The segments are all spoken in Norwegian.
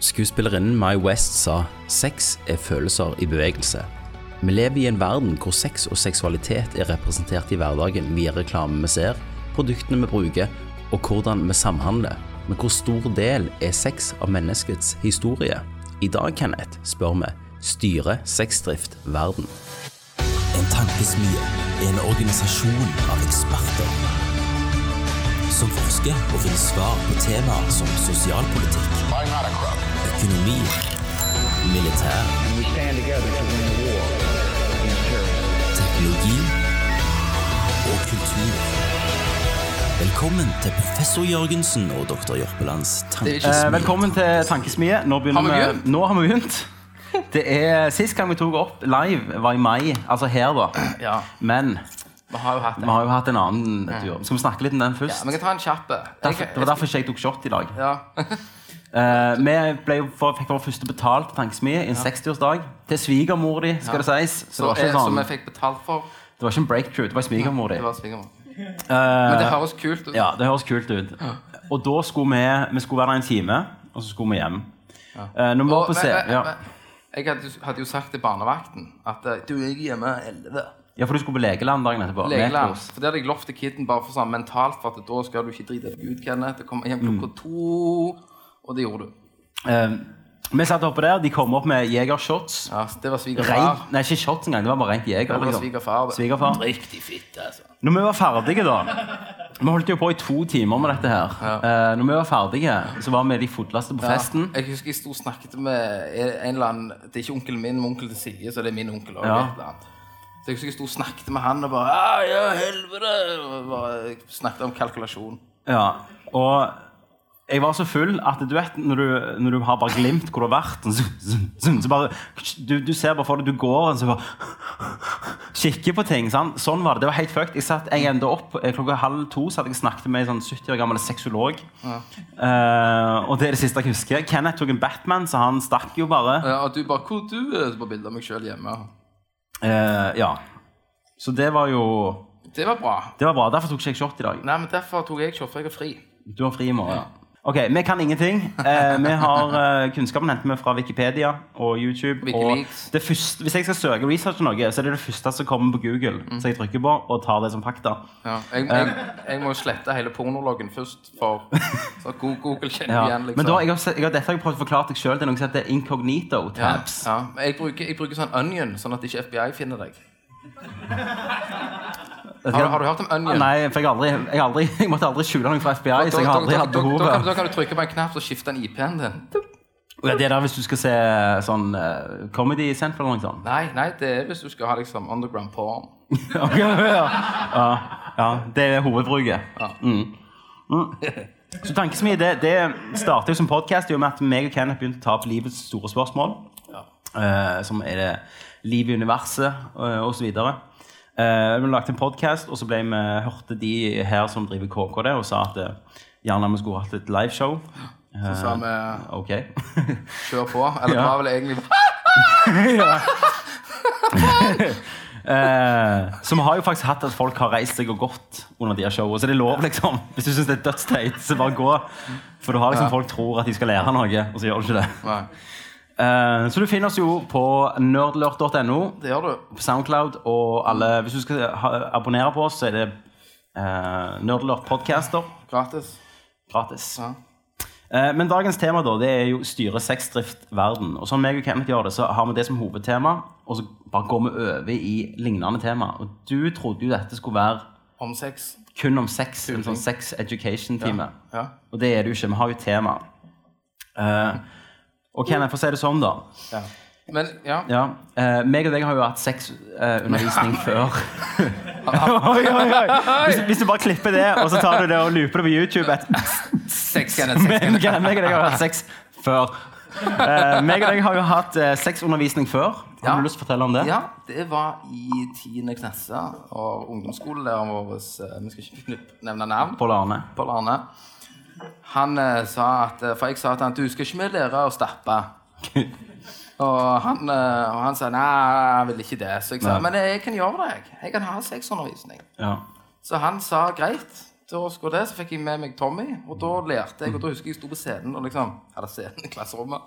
Skuespillerinnen Mai West sa sex er følelser i bevegelse. Vi lever i en verden hvor sex og seksualitet er representert i hverdagen via reklame vi ser, produktene vi bruker og hvordan vi samhandler. Men hvor stor del er sex av menneskets historie? I dag, Kenneth, spør vi styrer sexdrift verden? En tankesmie er en organisasjon av eksperter som forsker og finner svar på temaer som sosialpolitikk, I'm not a crook. økonomi, militær, We stand together to win the war against terrorism. teknologi og kultur. Velkommen til professor Jørgensen og doktor Jørpelands tankesmie. Eh, velkommen til Tankesmie. Nå, Har vi nå har vi begynt. Det er Sist gang vi tok opp live, var i mai. Altså her, da. Ja, Men vi har jo hatt vi har jo hatt en annen tur. Skal vi snakke litt om den først? Ja, vi kan ta en kjapp. Derfor, det var derfor ikke jeg tok shot i dag. Ja. Eh, vi ble fikk vår første betalt Tankesmie i en 60-årsdag. Til svigermor di, skal det sies. Så, Så, det, som vi jeg fikk betalt for. det var ikke en breakthrough, det var svigermor di. Det var svigermor. Eh, Men det høres kult ut. Ja, det høres kult ut. Og da skulle vi, vi skulle være der en time, og så skulle vi hjem. Eh, når vi var på se, ja. jeg hadde, hadde jo sagt til barnevakten at du er hjemme 11. ja, for du skulle på legeland dagen etterpå. Legeland. For det hadde jeg lovt til kiden bare for sånn mentalt, for at da skal du ikke drite deg ut, Kenneth. Det kommer hjem klokka to, og det gjorde du. Eh, vi satt oppe der, de kom opp med jegershots. Ja, det var svigerfar. Nei, ikke shots engang, det var bare rent jeger. Det var liksom. svigerfar. Svigerfar. Riktig fitte, altså. Når vi var ferdige, da Vi holdt jo på i to timer med dette her. Eh, når vi var ferdige, så var vi de fulleste på festen. Ja, jeg husker jeg sto og snakket med en eller annen Det er ikke onkelen min, men onkel til Silje, så det er min onkel også, Ja. Så jeg husker jeg sto og snakket med han og bare Ja, ja, helvete! Og bare snakket om kalkulasjon. Ja, og jeg var så full at du vet når du, når du har bare glimt hvor du har vært så, så, så, bare, du, du ser bare for deg du går og så bare kikker på ting. Sant? Sånn var det. Det var helt fucked. Jeg satt jeg enda opp eh, klokka halv to så hadde jeg snakket med en sånn 70 år gammel sexolog. Eh, og det er det siste jeg husker. Kenneth tok en Batman, så han stakk jo bare. Ja, og du bare Hvor du er? På bilde av meg sjøl hjemme. Uh, ja. Så det var jo Det var bra. Det var bra. Derfor tok ikke jeg shot i dag. Nei, men derfor tok jeg shot, for jeg har fri. Du har fri i morgen. Ja. Ok, Vi kan ingenting. Eh, vi har eh, Kunnskapen henter vi fra Wikipedia og YouTube. Wikileaks. Og det første, hvis jeg skal søke research noe, så er det det første som kommer på Google. Så jeg trykker på og tar det som fakta. Ja. Jeg, jeg, jeg må slette hele pornologen først, for så Google kjenner Ja. igjen. liksom. Men da, jeg har, jeg har, dette har jeg prøvd å forklare deg sjøl. Det er noe som heter incognito tabs. ja. ja. Jeg, bruker, jeg bruker sånn onion, sånn at ikke FBI finner deg. Har, har du hørt om Ah, onion? Nei, for jeg, aldri, jeg, aldri, jeg måtte aldri skjule noe fra FBI, Da, så jeg har aldri da, hatt da, da, kan, da kan du trykke på en knapp og skifte en IP-en din. Ja, Det er der hvis du skal se sånn uh, Comedy Central eller noe sånt. Nei, nei, det er hvis du skal ha liksom underground porn. okay, ja, ja. ja, det er hovedbruket. Mm. Mm. Så Tankesmi det, det starter jo som podkast med at meg og Kenneth begynte å ta opp livets store spørsmål. Uh, som er det liv i universet uh, osv. Uh, vi lagde en podkast, og så ble vi, hørte de her som driver KKD, og sa at uh, gjerne vi skulle hatt et liveshow. Så sa vi Ok. kjør på. Eller det Ja. var vel egentlig uh, så vi har jo faktisk hatt at folk har reist seg og gått under de her showene. Så det er lov, liksom. Hvis du syns det er dødsteit, så bare gå. For du har liksom folk tror at de skal lære noe, og så gjør du ikke det. Nei, Eh, så du finner oss jo på nerdlurt.no, det gjør du. på Soundcloud, og alle Hvis du skal ha, abonnere på oss, så er det uh, Nerdlurt Podcaster. Gratis. Gratis. Ja. Eh, men dagens tema da, det er jo styre sexdrift verden. Og sånn meg og Kenneth gjør det, så har vi det som hovedtema, og så bare går vi over i lignende tema. Og du trodde jo dette skulle være Om sex. kun om sex, en sånn sex education-time. Ja. Og det er det jo ikke. Vi har jo tema. Eh, og Kenneth, for å si det sånn, da. ja. Men ja. Ja, eh, meg og deg har jo hatt sexundervisning før. oi, oi, oi. Hvis, hvis du bare klipper det, og så tar du det og looper det på YouTube et, Sex, Kenneth. Sex, Men Kenneth. Kenneth, meg og deg har hatt sex før. Eh, meg og deg har jo hatt eh, sexundervisning før. Har Ja. du lyst til å fortelle om det? Ja, det var i tiende klasse, og ungdomsskolelæreren vår eh, Vi skal ikke nevne navn. Pål Arne. Pål Arne. Han eh, sa at eh, For jeg sa til han du skal ikke vi lære å stappe. Og han, eh, og han sa nei, jeg vil ikke det. Så jeg sa Nei. men jeg kan gjøre det. jeg. Jeg kan ha sexundervisning. Ja. Så han sa greit, Da skulle det, så fikk jeg med meg Tommy, og da lærte jeg, og da husker jeg jeg sto på scenen og liksom hadde scenen i klasserommet.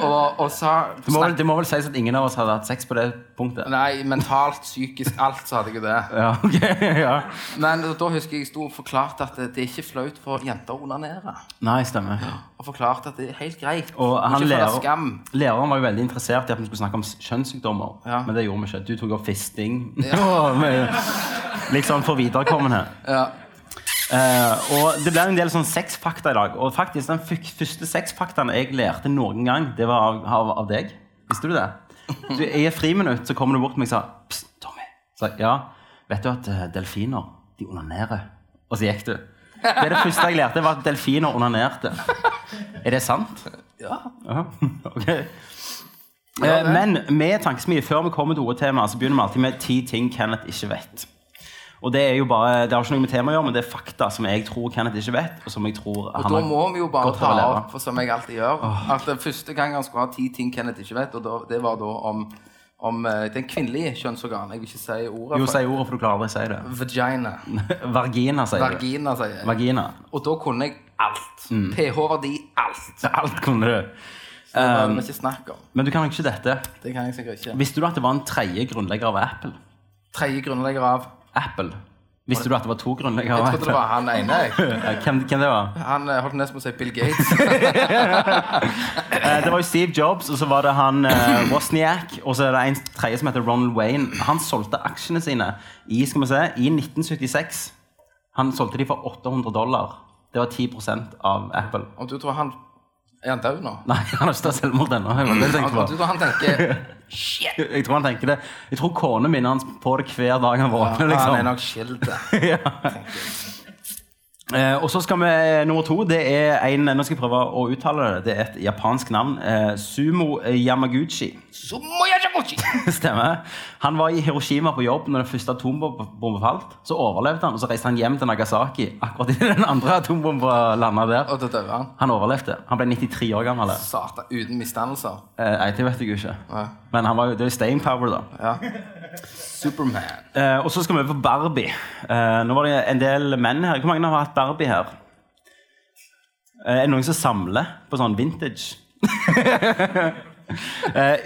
Og, og så Det må, vel, det må vel sies at ingen av oss hadde hatt sex på det punktet? Nei, mentalt, psykisk, alt, så hadde jeg jo det. Ja, ok, ja. Men da husker jeg jeg sto og forklarte at det, det er ikke flaut for jenter å onanere. Nei, stemmer. Og forklarte at det er helt greit. Og han lærer, skam. læreren var jo veldig interessert i at vi skulle snakke om kjønnssykdommer. Ja. Men det gjorde vi ikke. Du tok opp fisting. Ja. med- liksom for viderekommende. Ja. Eh, og det ble en del sånn sexfakta i dag. Og faktisk den første sexfaktaen jeg lærte noen gang, det var av, av, av deg. Visste du det? Du, I et friminutt så kom du bort til meg og sa Psst, Tommy. Så, ja, vet du at eh, delfiner de onanerer? Og så gikk du. Det er det første jeg lærte, var at delfiner onanerte. Er det sant? ja. Ja, ok. Eh, Men med tankesmie, før vi kommer til hovedtemaet, så begynner vi alltid med ti ting Kenneth ikke vet. Og det er jo bare, det har ikke noe med temaet å gjøre, men det er fakta som jeg tror Kenneth ikke vet. Og som jeg tror Og han da må vi jo bare ta opp, for som jeg alltid gjør, at det første gang han skulle ha ti ting Kenneth ikke vet, og da, det var da om, om eh, den kvinnelige kjønnsorgan. Jeg vil ikke si ordet. Jo, si ordet, for du klarer aldri å si det. Vagina. Vagina, sier du. Vagina, sier jeg. Vagina. Og da kunne jeg alt. Mm. pH-verdi, alt. Alt kunne du. Det var Um, ikke snakk om. Men du kan ikke dette. Det kan jeg sikkert ikke. Visste du at det var en tredje grunnlegger av Apple? Tredje grunnlegger av Apple. Visste du at det var to grunnleggere Jeg trodde det var han ene. Hvem, hvem det var? Han eh, holdt nesten på å si Bill Gates. Eh, Det var jo Steve Jobs, og så var det han uh, Wozniak, og så er det en tredje som heter Ronald Wayne. Han solgte aksjene sine i, skal vi se, i 1976. Han solgte de for 800 dollar. Det var 10% av Apple. Om du tror han Er han død nå? Nei, han har ikke tatt selvmord ennå. jeg tror han tenker Jeg tror han tenker det. Jeg tror kona minner hans på det hver dag han våkner. Han er liksom. nok skilt. Eh, og så skal vi nummer to. Det er en Nå skal jeg prøve å uttale det. Det er et japansk navn. Eh, Sumo Yamaguchi. Sumoyajaguchi! Stemmer. Han var i Hiroshima på jobb når den første atombomben falt. Så overlevde han, og så reiste han hjem til Nagasaki akkurat idet den andre atombomben landa der. Og da døde han. Han overlevde. Han ble 93 år gammel. Satan. Uten misdannelser. Eh, det vet jeg jo ikke. Nei. Men han var jo, det er jo staying power, da. Ja. Superman. Eh, og så skal vi over på Barbie. Eh, nå var det en del menn her. Hvor mange har hatt Barbie her? Eh, er det noen som samler på sånn vintage? uh,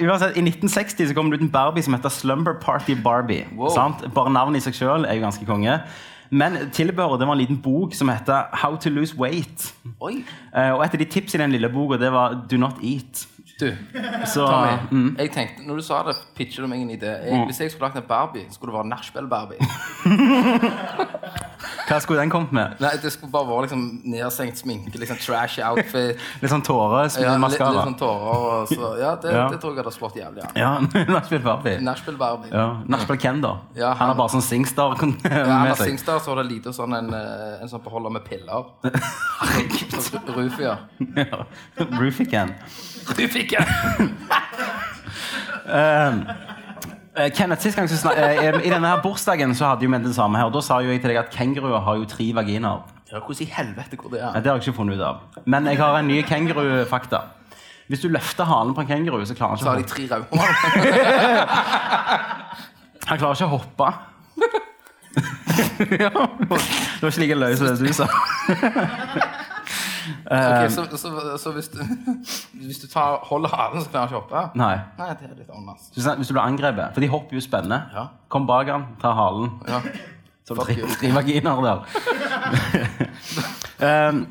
uansett, I 1960 så kom det ut en Barbie som heter Slumber Party Barbie. Wow. Sant? Bare navnet i seg sjøl er jo ganske konge. Men tilbehøret var en liten bok som heter How to lose weight. Eh, og et av de tipsene i den lille boka det var Do not eat. Du, Så, Tommy. mm, Jeg tenkte, når du sa det, pitcher du meg en idé. Jeg, Hvis jeg skulle lagt en Barbie, skulle det være Nachspiel-Barbie. hva skulle den kommet med? Nei, Det skulle bare være liksom nedsenkt sminke, liksom Trash outfit. Litt sånn Ja, litt, litt sånn tårer. Og så, ja, det, Ja. det tror jeg hadde slått jævlig an. Ja, Nachspiel Barbie. Nachspiel-Barbie. Ja, Nachspiel Ken, da. Ja, han, han- har bare sånn Singstar Ja, han seg. Singstar, så var det lite sånn en, eh, en sånn beholder med piller. Sånn Rufia. Ja. Ken. Rufika! uh, Kenneth, sist gang så snak, uh, I denne her bursdagen så hadde jo vi det samme her. og Da sa jo jeg til deg at kenguruer har jo tre vaginaer. Ja, hvordan i helvete hvor det er? Det har jeg ikke funnet ut av. Men jeg har en ny kengurufakta. Hvis du løfter halen på en kenguru, så klarer han Så har de ikke tre hoppe. Han klarer ikke å hoppe. ja, det var ikke like løye som det du sa. Ok, så, så, så hvis du, hvis du tar, holder halen, så klarer han ikke å hoppe? Nei. Nei, det er litt annerledes. Hvis hvis du blir angrepet, for de hopper jo spennende. Ja. Kom bak han, ta halen. Ja. Så tre, vaginaer der. um,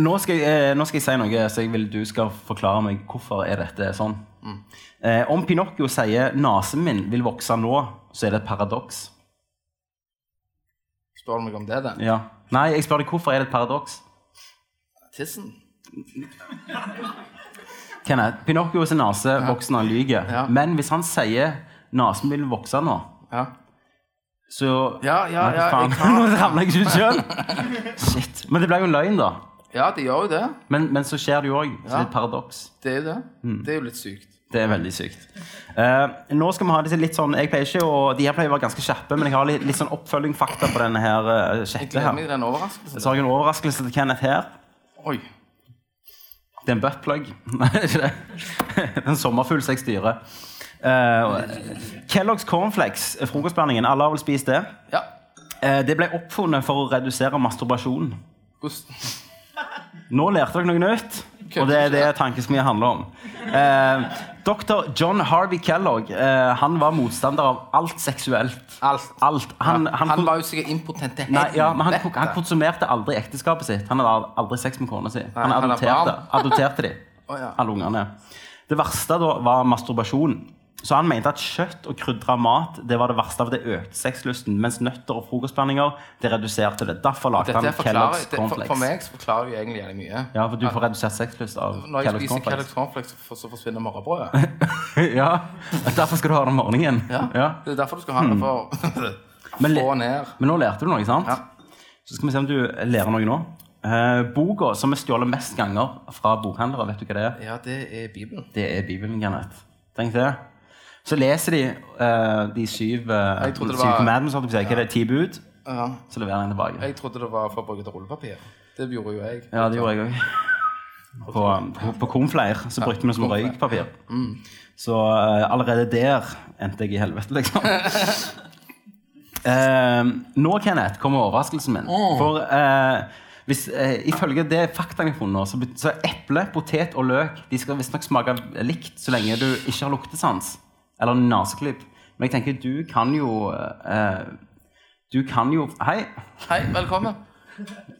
nå, skal jeg, eh, nå skal jeg si noe, så jeg vil du skal forklare meg hvorfor er dette sånn. Eh, om Pinocchio sier 'nesen min vil vokse nå', så er det et paradoks. Spør du meg om det, den? Ja. Nei, jeg spør deg hvorfor er det et paradoks. Tissen? Kenneth, Pinocchios nese vokser når han lyver. Ja. Men hvis han sier 'nesen vil vokse nå', Ja. så Ja, ja, ja, faen. Nå ramler jeg ikke ut sjøl. Shit. Men det ble jo en løgn, da. Ja, det gjør jo det. Men, men så skjer det jo òg. Så det er et paradoks. Det er jo det. Mm. Det er jo litt sykt. Det er veldig sykt. Uh, nå skal vi ha det litt sånn Jeg pleier ikke å De her pleier å være ganske kjappe, men jeg har litt, litt sånn oppfølging fakta på denne her uh, gleder meg her. Så har jeg en overraskelse til Kenneth her. Oi. Det er en buttplug. Nei, det er ikke det. Det er en sommerfugl som jeg styrer. Uh, Kellogg's cornflakes, frokostblandingen. Alle har vel spist det? Ja. Uh, det ble oppfunnet for å redusere masturbasjon. Hvordan Nå lærte dere noe nytt, og det er det tankesmia handler om. Eh, Dr. John Harvey Kellogg eh, han var motstander av alt seksuelt. Alt. Alt. Han, han, han, var jo sikkert impotent til helvete. ja, men han, han konsumerte aldri ekteskapet sitt. Han hadde aldri sex med kona si. Han adopterte, adopterte de, oh, ja. alle ungene. Det verste da var masturbasjon. Så han mente at kjøtt og krydra mat det var det verste av det økte sexlysten, mens nøtter og frokostblandinger det reduserte det. Derfor lagde han Kellogg's Cornflakes. for, for meg så forklarer det egentlig jævlig mye. Ja, for du får redusert sexlyst av Når jeg spiser. Kellogg's cornflakes, så- forsvinner morgenbrødet. ja, Derfor skal du ha det om morgenen. Ja. Ja. Det er derfor du skal ha det for Men, le- få ned. men nå lærte du noe, sant? Ja. Så skal vi se om du lærer noe nå. Uh, boka som er stjålet mest ganger fra bokhandlere, vet du hva det er? Ja, det er Bibelen. Det er Bibelen, Kenneth. Tenk det. Så leser de uh, de syv, uh, syv var- commandments, holdt jeg på å si. Ti bud? Ja. Så leverer de den tilbake. Jeg trodde det var for å bruke til rullepapir. Det gjorde jo jeg. Ja, det gjorde jeg òg. På, på, på Cornflare så brukte vi det som røykpapir. Så uh, allerede der endte jeg i helvete, liksom. Nå, Kenneth, kommer overraskelsen min. For eh, hvis, eh, ifølge det faktaene jeg har funnet, så, så eple, potet og løk De skal visstnok smake likt så lenge du ikke har luktesans eller naseklipp. Men jeg tenker, du kan jo eh, Du kan jo Hei! Hei, velkommen.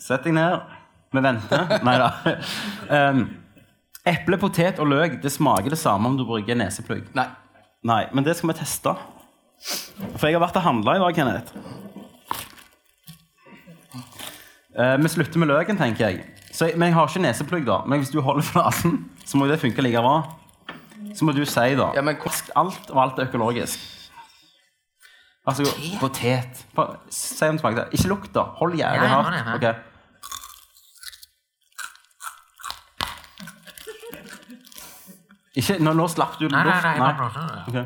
Sett deg ned. Vi venter. Nei da. Um, eple, potet og løk det smaker det samme om du bruker neseplugg. Nei. Nei, men det skal vi teste. For jeg har vært og handla i dag, Kenneth. Uh, vi slutter med løken, tenker jeg. Så, men jeg har ikke neseplugg, da. Men hvis du holder flasen, så må det funke like bra. Så må du si, da. Ja, men Alt og alt er økologisk. Vær så god. Potet. Si om det. Ikke lukt, da. Hold jævlig hardt. ja. Ikke, nå, nå slapp du luft. Nei, nei, nei, Okay.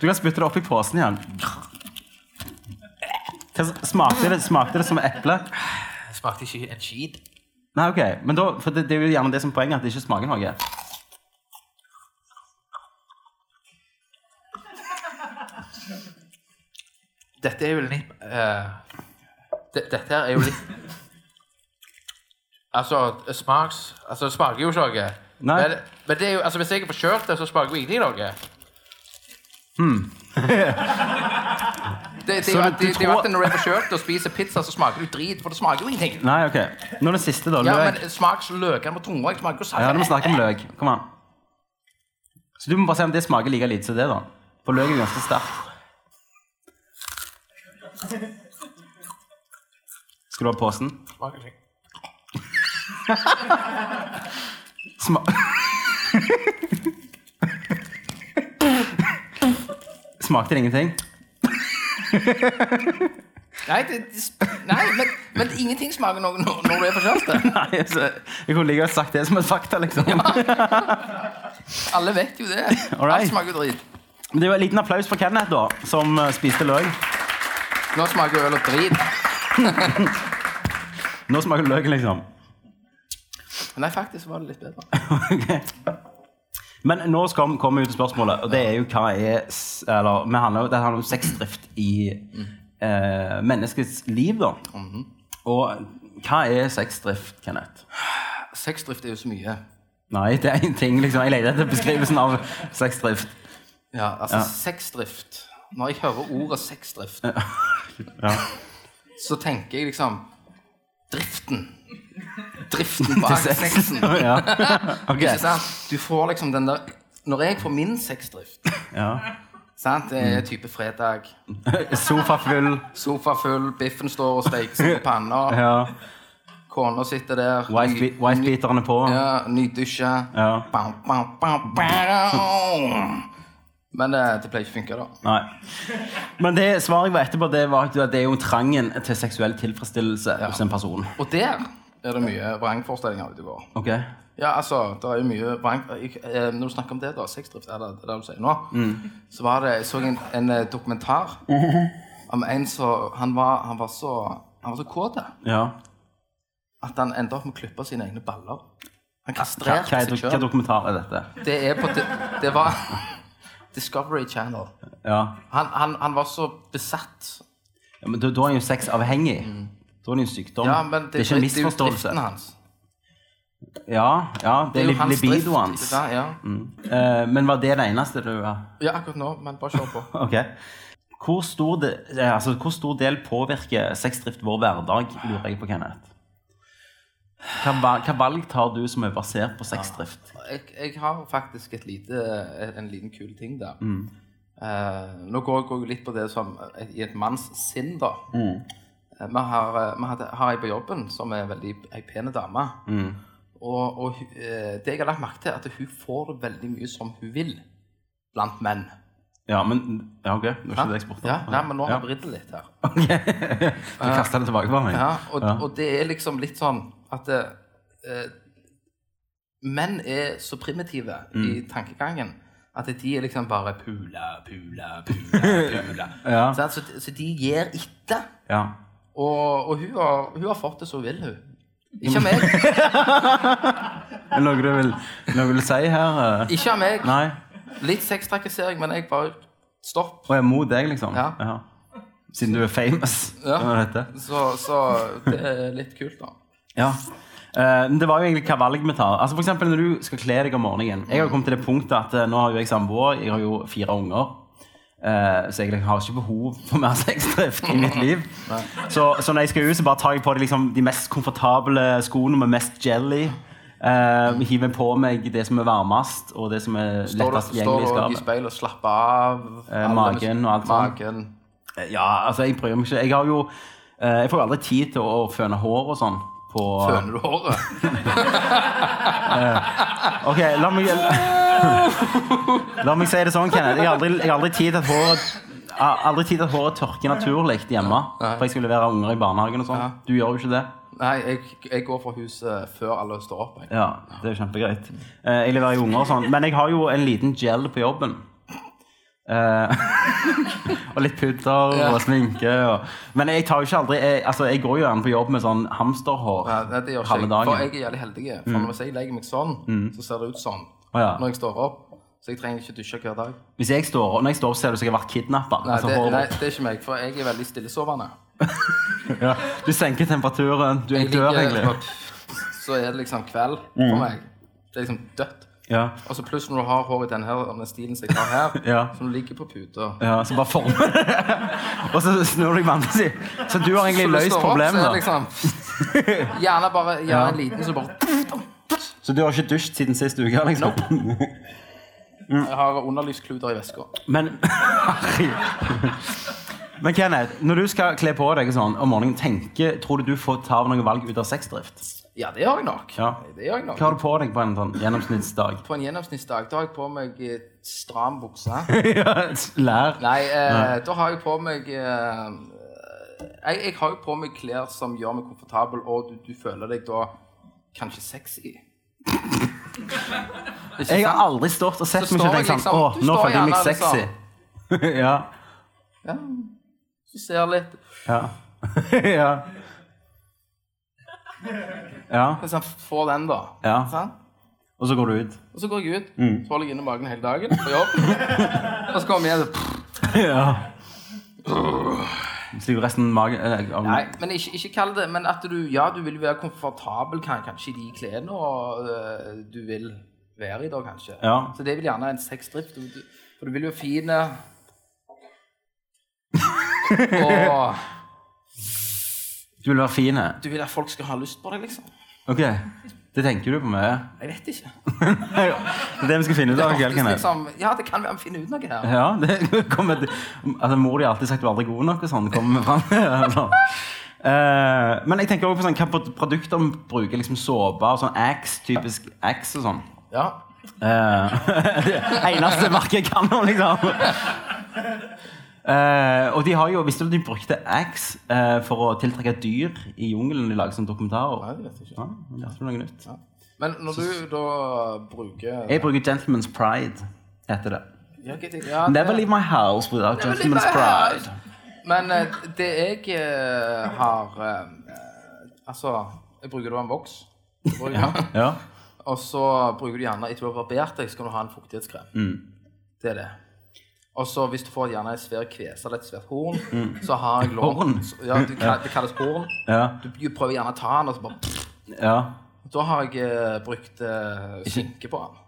Du kan spytte det opp i posen igjen. Smakte, det, smakte det som eple? Det smakte ikke en skit. Nei, ok. Men da, for det, det er jo gjerne det som er poenget, at det ikke smaker noe. Dette er jo litt eh, det, Dette her er jo litt Altså, smaks Altså, det smaker jo ikke noe. Nei. Men, men det er jo, altså, hvis jeg er forkjølt, så smaker jo ingenting noe. Det, det, at- det, det er jo at når du er forkjølt og spiser pizza, så smaker du drit. For det smaker jo ingenting. Nei, ok. Nå er det siste, da. Ja, Løk. men smaks løkene på tunga. Jeg smaker jo Ja, du må snakke om løk. Kom an. Så du må bare se om det smaker like lite som det, da. For løk er ganske sterkt. Skal du ha posen? Smaker ikke. Sma Smakte det ingenting? Nei, det, nei men, men ingenting smaker noe når, når du er forkjølt. Nei, altså, jeg kunne like godt sagt det som et fakta, liksom. Alle vet jo det. Alright. Alt smaker drit. Det var en liten applaus for Kenneth, da, som eh, spiste løk. Nå smaker øl og drit. Nå smaker løk, liksom. Nei, faktisk var det litt bedre. Ok. Men nå skal vi komme ut til spørsmålet, og det er jo hva er Eller handler, det handler om sexdrift i eh, menneskets liv, da. Og hva er sexdrift, Kenneth? Sexdrift er jo så mye. Nei, det er ingenting, liksom. Jeg leter etter beskrivelsen av sexdrift. Ja, altså Ja. sexdrift Når jeg hører ordet sexdrift, Ja. så tenker jeg liksom Driften. Driften bak sexen. ja. okay. Du får liksom den der Når jeg får min sexdrift Ja. sant? Det er type fredag, Sofa full. sofa full, biffen står og steker seg på panna, Ja. kona sitter der Wife- Wifebeaterne på. Ja, nydusja. Ja. Bam, bam, bam, bam. Men det, det pleier ikke å funke, da. Nei. Men det svaret jeg var etterpå, det var at det er jo trangen til seksuell tilfredsstillelse hos en person. Og der er det mye vrangforestillinger ute og går. Ok? Ja, altså, det er jo mye vrang... eh, Når du snakker om det, da, sexdrift, er det det du sier nå, så var det Jeg så en, en eh, dokumentar om en som Han var, han var så Han var så kåt Ja. at han endte opp med å klippe sine egne baller. Han kastrerte er, seg hva Hvilken dokumentar er dette? Det er på det, det var Discovery Channel. Ja. Han, han, han var så besatt. ja men da, da er han jo sexavhengig. Da er det en sykdom. Ja, men det, det er ikke en det er jo misforståelse. driften. Ja, ja, det er, jo hans drift, hans. ikke ja. Ja. uh, men var det det eneste du var? ja, akkurat nå, men bare kjør på. Ok. Hvor stor, de, eh, altså, hvor stor del påvirker sexdrift vår hverdag, lurer jeg på, Kenneth? Hva, hva valg tar du som er basert på sexdrift? Jeg, jeg har faktisk lite, en liten kul ting der. Mm. Uh, nå går jeg litt på det som i et manns sinn, da. Mm. Eh, vi har, eh, vi hadde, har ei på jobben som er veldig ei pen dame. Mm. Og, og eh, det jeg har lagt merke til, er at hun får veldig mye som hun vil blant menn. Ja, men Ja, ok. Det var ikke det jeg spurte om. Ja, nei, men nå har jeg vridd det litt her. Du kastet det tilbake på meg? Ja, og, Ja. og det er liksom litt sånn at eh, eh, menn er så primitive Mm. i tankegangen at de er liksom bare pula, pula, pula, pula. Ja. Så, så de gir etter. Ja. Og, og hun, har, hun har fått det så hun vil, hun. Ikke av meg. Noe du vil, noe du vil si her? eh? Ikke av meg. Nei? Litt sextrakassering, men jeg bare Stopp. Og er mot deg, liksom? Ja. Siden du er famous? Ja. Så, så det er litt kult, da. Ja. Uh, det var jo egentlig hva valg vi tar. Altså for når du skal kle deg om morgenen. Jeg har kommet til det punktet at uh, nå har jo jeg samboer, jeg har jo fire unger. Eh, så jeg har ikke behov for mer sexdrift i mitt liv. Så, så når jeg skal ut, så bare tar jeg på de, liksom, de mest komfortable skoene med mest jelly. Uh, hiver på meg det som er varmest, og det som er lettest gjengelig står du i speilet og slapper av? Uh, magen og alt sånt. Ja, altså jeg bryr meg ikke. Jeg har jo uh, Jeg får jo aldri tid til å føne hår og sånn. På, Føner du håret? Ok, la meg La meg si det sånn, Kenneth. Jeg har aldri, jeg har aldri tid til at håret aldri tid til at håret tørker naturlig hjemme. For jeg skal levere unger i barnehagen og sånn. Du gjør jo ikke det. Nei, jeg, jeg går fra huset før alle står opp. Jeg. Ja, det er kjempegreit. Eh, jeg leverer jo unger og sånn. Men jeg har jo en liten gel på jobben. Eh, og litt pudder Ja. og sminke. Og, men jeg tar jo ikke aldri jeg, Altså, jeg går jo gjerne på jobb med sånn hamsterhår Ja, det gjør ikke. For jeg er jævlig heldig. For hvis jeg legger meg sånn, så ser det ut sånn oh, ja. når jeg står opp. Så jeg trenger ikke dusje hver dag. Hvis jeg står, når jeg står, ser det ut som jeg har vært kidnappa. Nei, Altså, det, nei, det er ikke meg, for jeg er veldig stillesovende. ja. Du senker temperaturen. Du er Jeg dør, egentlig. Så er det liksom kveld for meg. Det er liksom dødt. Ja. Og så pluss når du har hår i denne her, denne stilen som jeg har her, Ja. som ligger på puta. ja, så bare former. Og så snur du deg på andre. Så du har egentlig Så løst problemet. Liksom, gjerne bare gjerne en liten så bare Så du har ikke dusjet siden sist uke? liksom? Jeg har underlivskluter i veska. Men Men Kenneth, når du skal kle på deg sånn om morgenen, tenker, tror du du får ta noen valg ut av sexdrift? Ja, det gjør jeg nok. Ja. Det gjør jeg nok. Hva har du på deg på en sånn gjennomsnittsdag? På en gjennomsnittsdag da har jeg på meg eh, stram bukse. Lær. Nei, eh, da har jeg på meg eh, jeg, jeg har jo på meg klær som gjør meg komfortabel, og du, du føler deg da kanskje sexy. Jeg har aldri stått og sett Så meg står selv jeg tenkt sånn liksom- Å, du nå står føler jeg meg gjerne sexy. liksom- ja. Ja, så ser jeg litt Ja. ja. Ja. Hvis få den, da. Ja. Sånn? Og så går du ut. Og så går jeg ut, Mm. så holder jeg inne magen hele dagen på jobb. og så kommer jeg og Ja. Så resten magen av Nei, men ikke, ikke kall det Men at du Ja, du vil være komfortabel kan, kanskje i de klærne og, øh, du vil være i da, kanskje. Ja. Så det vil gjerne en sexdrift. For du vil jo fine Og Du vil være fin. du vil at folk skal ha lyst på deg, liksom. Ok. Det tenker du på mye. Jeg vet ikke. Det er det vi skal finne ut av. Liksom, ja, det kan være vi finner ut noe her. Ja, det kommer Altså, mor di har alltid sagt du er aldri god nok, og sånn. Kommer vi fram til. Uh, Men jeg tenker også på sånn, hva produkter vi bruker. Liksom såpe og sånn Axe, typisk Axe og sånn. Ja. Det eneste merket jeg kan nå, liksom. Eh, og de har jo, Visste du at de brukte Axe uh, for å tiltrekke dyr i jungelen de lager som dokumentarer? Nei, det vet jeg ikke. Ja, lærte du noe nytt? Men når du da bruker Jeg bruker Gentleman's Pride, heter det. ja, det- ja, Never leave my house without Never Gentleman's Pride. Men uh, det jeg har Altså, jeg bruker da en voks. Ja. Og så bruker du gjerne etter du har barbert deg, skal du ha en fuktighetskrem. Mm. Det er det. Og så hvis du får gjerne en svær kvese eller et svært horn, så har jeg lov Horn? Ja, det, det kalles horn. Ja. Du prøver gjerne å ta den, og så bare ja. Da har jeg eh, brukt eh, skinke på den.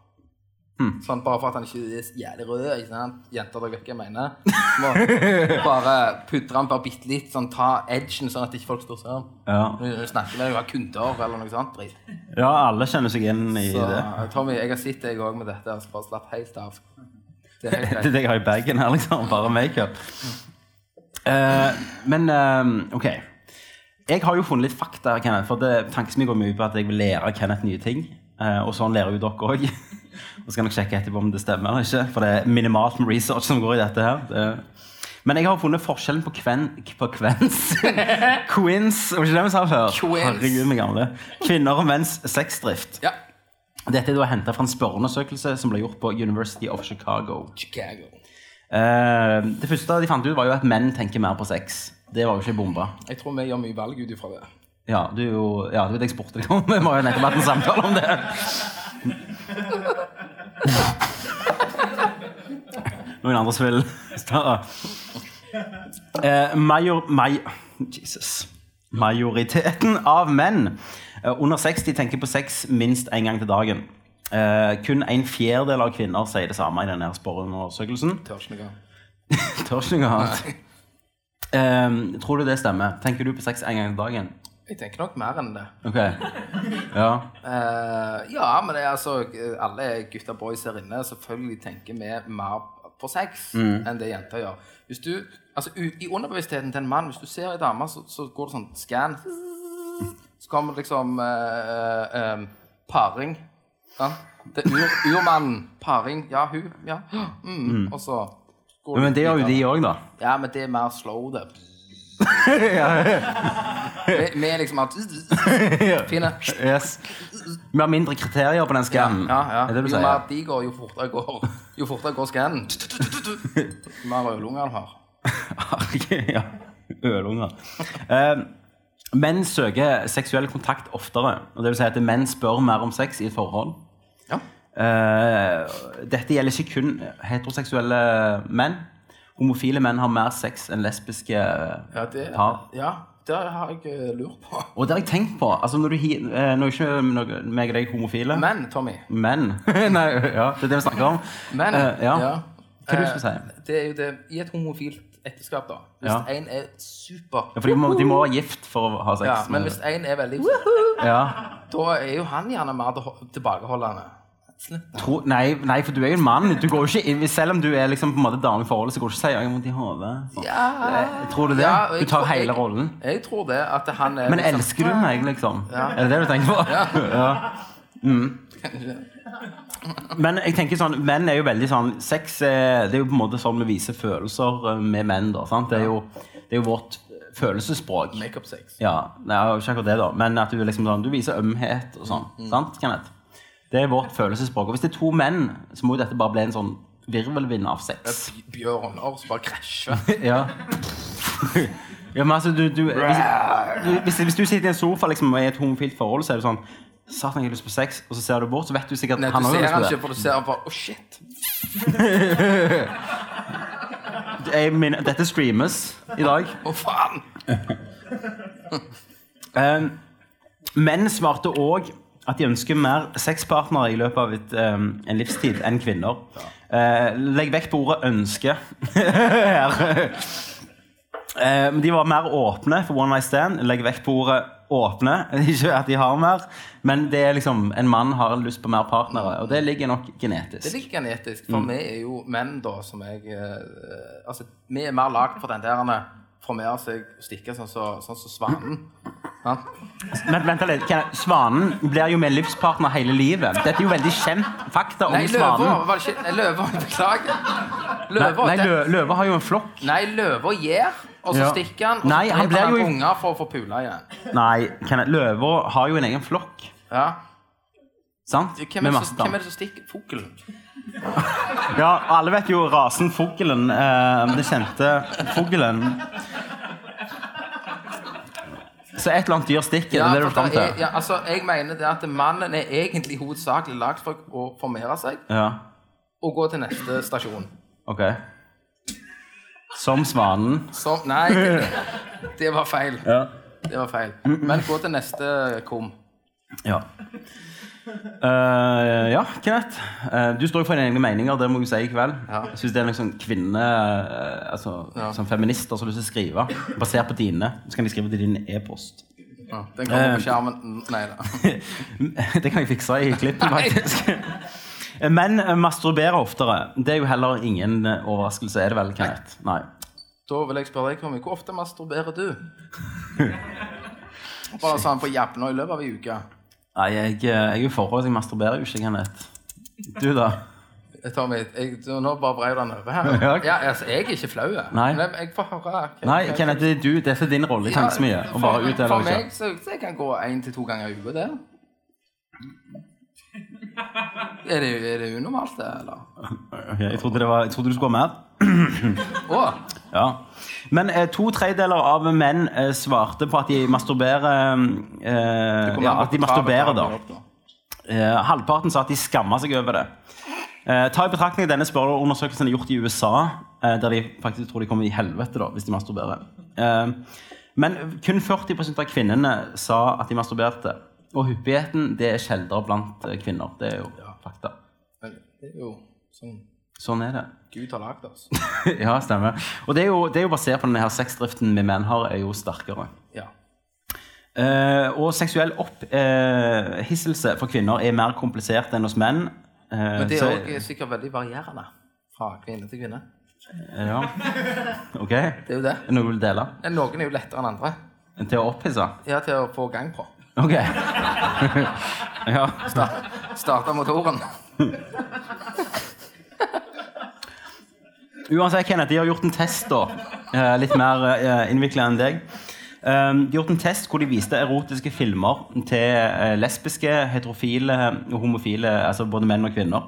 Mm. Sånn bare for at han ikke er jævlig rød. Ikke sant? Jenter, dere vet hva jeg mener. Må bare pudre den bare bitte litt, sånn, ta edgen, sånn at ikke folk står sånn. Ja. Du snakker med deg har kunder eller noe sånt. Drit. ja, alle kjenner seg igjen i Så det. Tommy, jeg har sett deg òg med dette. Så bare slapp helt av. Det er Det det jeg har i bagen her, liksom. Bare makeup. Uh, men uh, OK. Jeg har jo funnet litt fakta, Kenneth, for det tanken min går mye på at jeg vil lære Kenneth nye ting. Uh, og sånn lærer jo dere òg. Så kan nok sjekke etterpå om det stemmer eller ikke, for det er minimalt med research som går i dette her. Det. Men jeg har funnet forskjellen på kven... På kvens Quins, var ikke det vi sa før? Herregud, vi gamle. Kvinner og menns sexdrift. Ja. Dette er da hentet fra en spørreundersøkelse som ble gjort på University of Chicago. Chicago. Eh, det første de fant ut, var jo at menn tenker mer på sex. Det var jo ikke bomba. Jeg tror vi gjør mye valg ut ifra det. Ja, du er jo Ja, du vet jeg spurte deg om. Vi har jo nettopp hatt en samtale om det. Noen andre som vil starte? Eh, major... Maj, Jesus. Majoriteten av menn under 60 tenker på sex minst én gang til dagen. Eh, kun en fjerdedel av kvinner sier det samme i denne spørreundersøkelsen. Tør ikke noe. Annet. Um, tror du det stemmer? Tenker du på sex en gang til dagen? Jeg tenker nok mer enn det. Ok. Ja. uh, ja, men det er altså alle gutta boys her inne selvfølgelig tenker vi mer på sex enn det jenter gjør. Hvis du, altså I underbevisstheten til en mann, hvis du ser ei dame, så, så går det sånn scan. Så kommer liksom eh, eh, paring. Ja? Det er ur, urmannen. Paring. Ja, hun. Ja. Mm. Og så går Men det gjør jo de òg, da. Ja, men det er mer slow, det. Vi vi er liksom at Fine. Yes. Vi har mindre kriterier på den skannen. Ja, ja. Er det du jo mer sier? de går, jo fortere går, jo fortere går skannen. Jo mer øllunger han har. ja. Ølunger. Eh, menn søker seksuell kontakt oftere. Og det vil si at menn spør mer om sex i et forhold. Ja. Uh, dette gjelder ikke kun heteroseksuelle menn. Homofile menn har mer sex enn lesbiske Ja, det, par. ja, det har jeg eh, lurt på. Og det har jeg tenkt på. Altså når du uh, eh, Nå er ikke meg og deg homofile. Men, Tommy Men Nei, ja, det er det vi snakker om. Men, uh, ja. ja. Hva du Eh, skal si? Det er jo det I et homofilt ekteskap, da. Hvis Ja. en er super Ja, for de må, de må være gift for å ha sex. ja, Men med- hvis en er veldig ja. Da er jo han gjerne mer tilbakeholdende. Tro, nei, nei, for du er jo en mann. Du går jo ikke inn, selv om du er liksom på en måte dame i forholdet, så går du ikke og sier 'jeg har vondt i hodet'. Sånn. Ja. Tror du det? Ja, du tar tror- hele jeg- rollen. Jeg tror det. At han er Men liksom- elsker du meg, liksom? Ja. Er det det du tenker på? Ja. Mm. Men jeg tenker sånn, menn er jo veldig sånn Sex er, det er jo på en måte sånn vi viser følelser eh, med menn. da, sant? Det er jo, det er jo vårt følelsesspråk. Makeup sex. Ja, nei, ikke akkurat det da Men at du liksom sånn, du viser ømhet og sånn Sant, Kenneth? Det er vårt følelsesspråk Og hvis det er to menn, så må jo dette bare bli en sånn Virvelvind av sex Bjørner som bare krasjer. Ja Ja, men altså, du, du, hvis, du hvis, hvis du sitter i en sofa liksom, og er i et homofilt forhold Så er det sånn Satan, jeg har lyst på sex Og så ser du bort, så vet du sikkert Nei, Han har lyst han det. ikke, for du ser han bare oh, shit. jeg, min, Dette streames i dag Å, faen. Um, menn svarte òg at de ønsker mer sexpartnere i løpet av et, um, en livstid enn kvinner. Uh, legg vekk på ordet 'ønske' her. Uh, de var mer åpne for one night stand. Legg vekk på ordet 'åpne'. Ikke at de har mer, men det er liksom en mann har lyst på mer partnere. Og det ligger nok genetisk. Det ligger genetisk, for vi er jo menn, da, som jeg eh, Altså, vi er mer lagd for den der formere seg og stikke sånn som så, sånn som svanen. Men vent litt, Svanen blir jo med livspartner hele livet. Dette er jo veldig kjent fakta om Nei, svanen. løver var det ikke Nei, løver, beklager. Nei, nei lø, har jo en flokk. Nei, løver gir, og så Ja. stikker han, og Nei, så han dreper blir jo- unger for å få pula igjen. Nei, Kenneth, løver har jo en egen flokk. Ja. Sant? Hvem Med er, det masse som, hvem er det som stikker? Fuglen. Ja, alle vet jo rasen fuglen. Eh, det kjente fuglen. Så et eller annet dyr stikker. Ja, det er det du fram det er, ja, altså, jeg mener det at mannen er egentlig hovedsakelig lagd for å formere seg Ja, og gå til neste stasjon. ok. Som svanen. Som Nei, det, det var feil. Ja. Det var feil. Men gå til neste kom. Ja. Eh, ja, Kenneth. Uh, du står jo for dine egne meninger, det må du si i kveld. Ja. Jeg synes det er noen sånn kvinne... uh, altså, Ja. Som feminister som har lyst til å skrive, basert på dine, så kan de skrive til din e-post. Ja, den kommer på skjermen. Nei da. det kan jeg fikse i klippen, faktisk. Men masturberer oftere. Det er jo heller ingen overraskelse, er det vel, Kenneth? Nei. Da vil jeg spørre deg, Tommy, hvor ofte masturberer du? Bare sånn på jabna i løpet av ei uke. Nei, jeg, eh, jeg er jo forholds, jeg masturberer jo ikke, Kenneth. Du, da? Tommy, jeg, du, nå bare brei den over her. Ja. Ja, altså, jeg er ikke flau. jeg. Nei. Men jeg får høre. hva- Nei, hva- Kenneth, det er du. Dette er din rolle i Tankesmie. Å bare for, utdele for ikke. meg så, så jeg kan gå én til to ganger i uka, det. Er det, er det unormalt, det, eller? Ok, jeg, trodde det var, jeg trodde du skulle ha mer. Å! Ja. Men eh, to tredjedeler av menn eh, svarte på at de masturberer eh, Ja, at de masturberer, da. Eh, halvparten sa at de skamma seg over det. Eh, ta i betraktning denne spørreundersøkelsen er gjort i USA, eh, der de faktisk tror de kommer i helvete da, hvis de masturberer. Men kun 40% av kvinnene sa at de masturberte. Og hyppigheten det er sjeldnere blant kvinner. Det er jo fakta. Men det er jo sånn Sånn er det. Gud har lagd oss. ja, stemmer. Og det er, jo, det er jo basert på denne her sexdriften vi menn har, er jo sterkere. Ja. Eh, og seksuell opphisselse for kvinner er mer komplisert enn hos menn. Eh, Men det er òg sikkert veldig varierende fra kvinne til kvinne. Ja. Ok. Det er jo det. Det noe du vil dele? Noen er jo lettere enn andre. Til å opphisse? Ja, til å få gang på. Ok. ja. Starte motoren. Uansett, Kenneth, de har gjort en test da. Eh, litt mer uh, innvikla enn deg. Um, de gjort en test hvor de viste erotiske filmer til eh, lesbiske, heterofile og homofile, altså både menn og kvinner.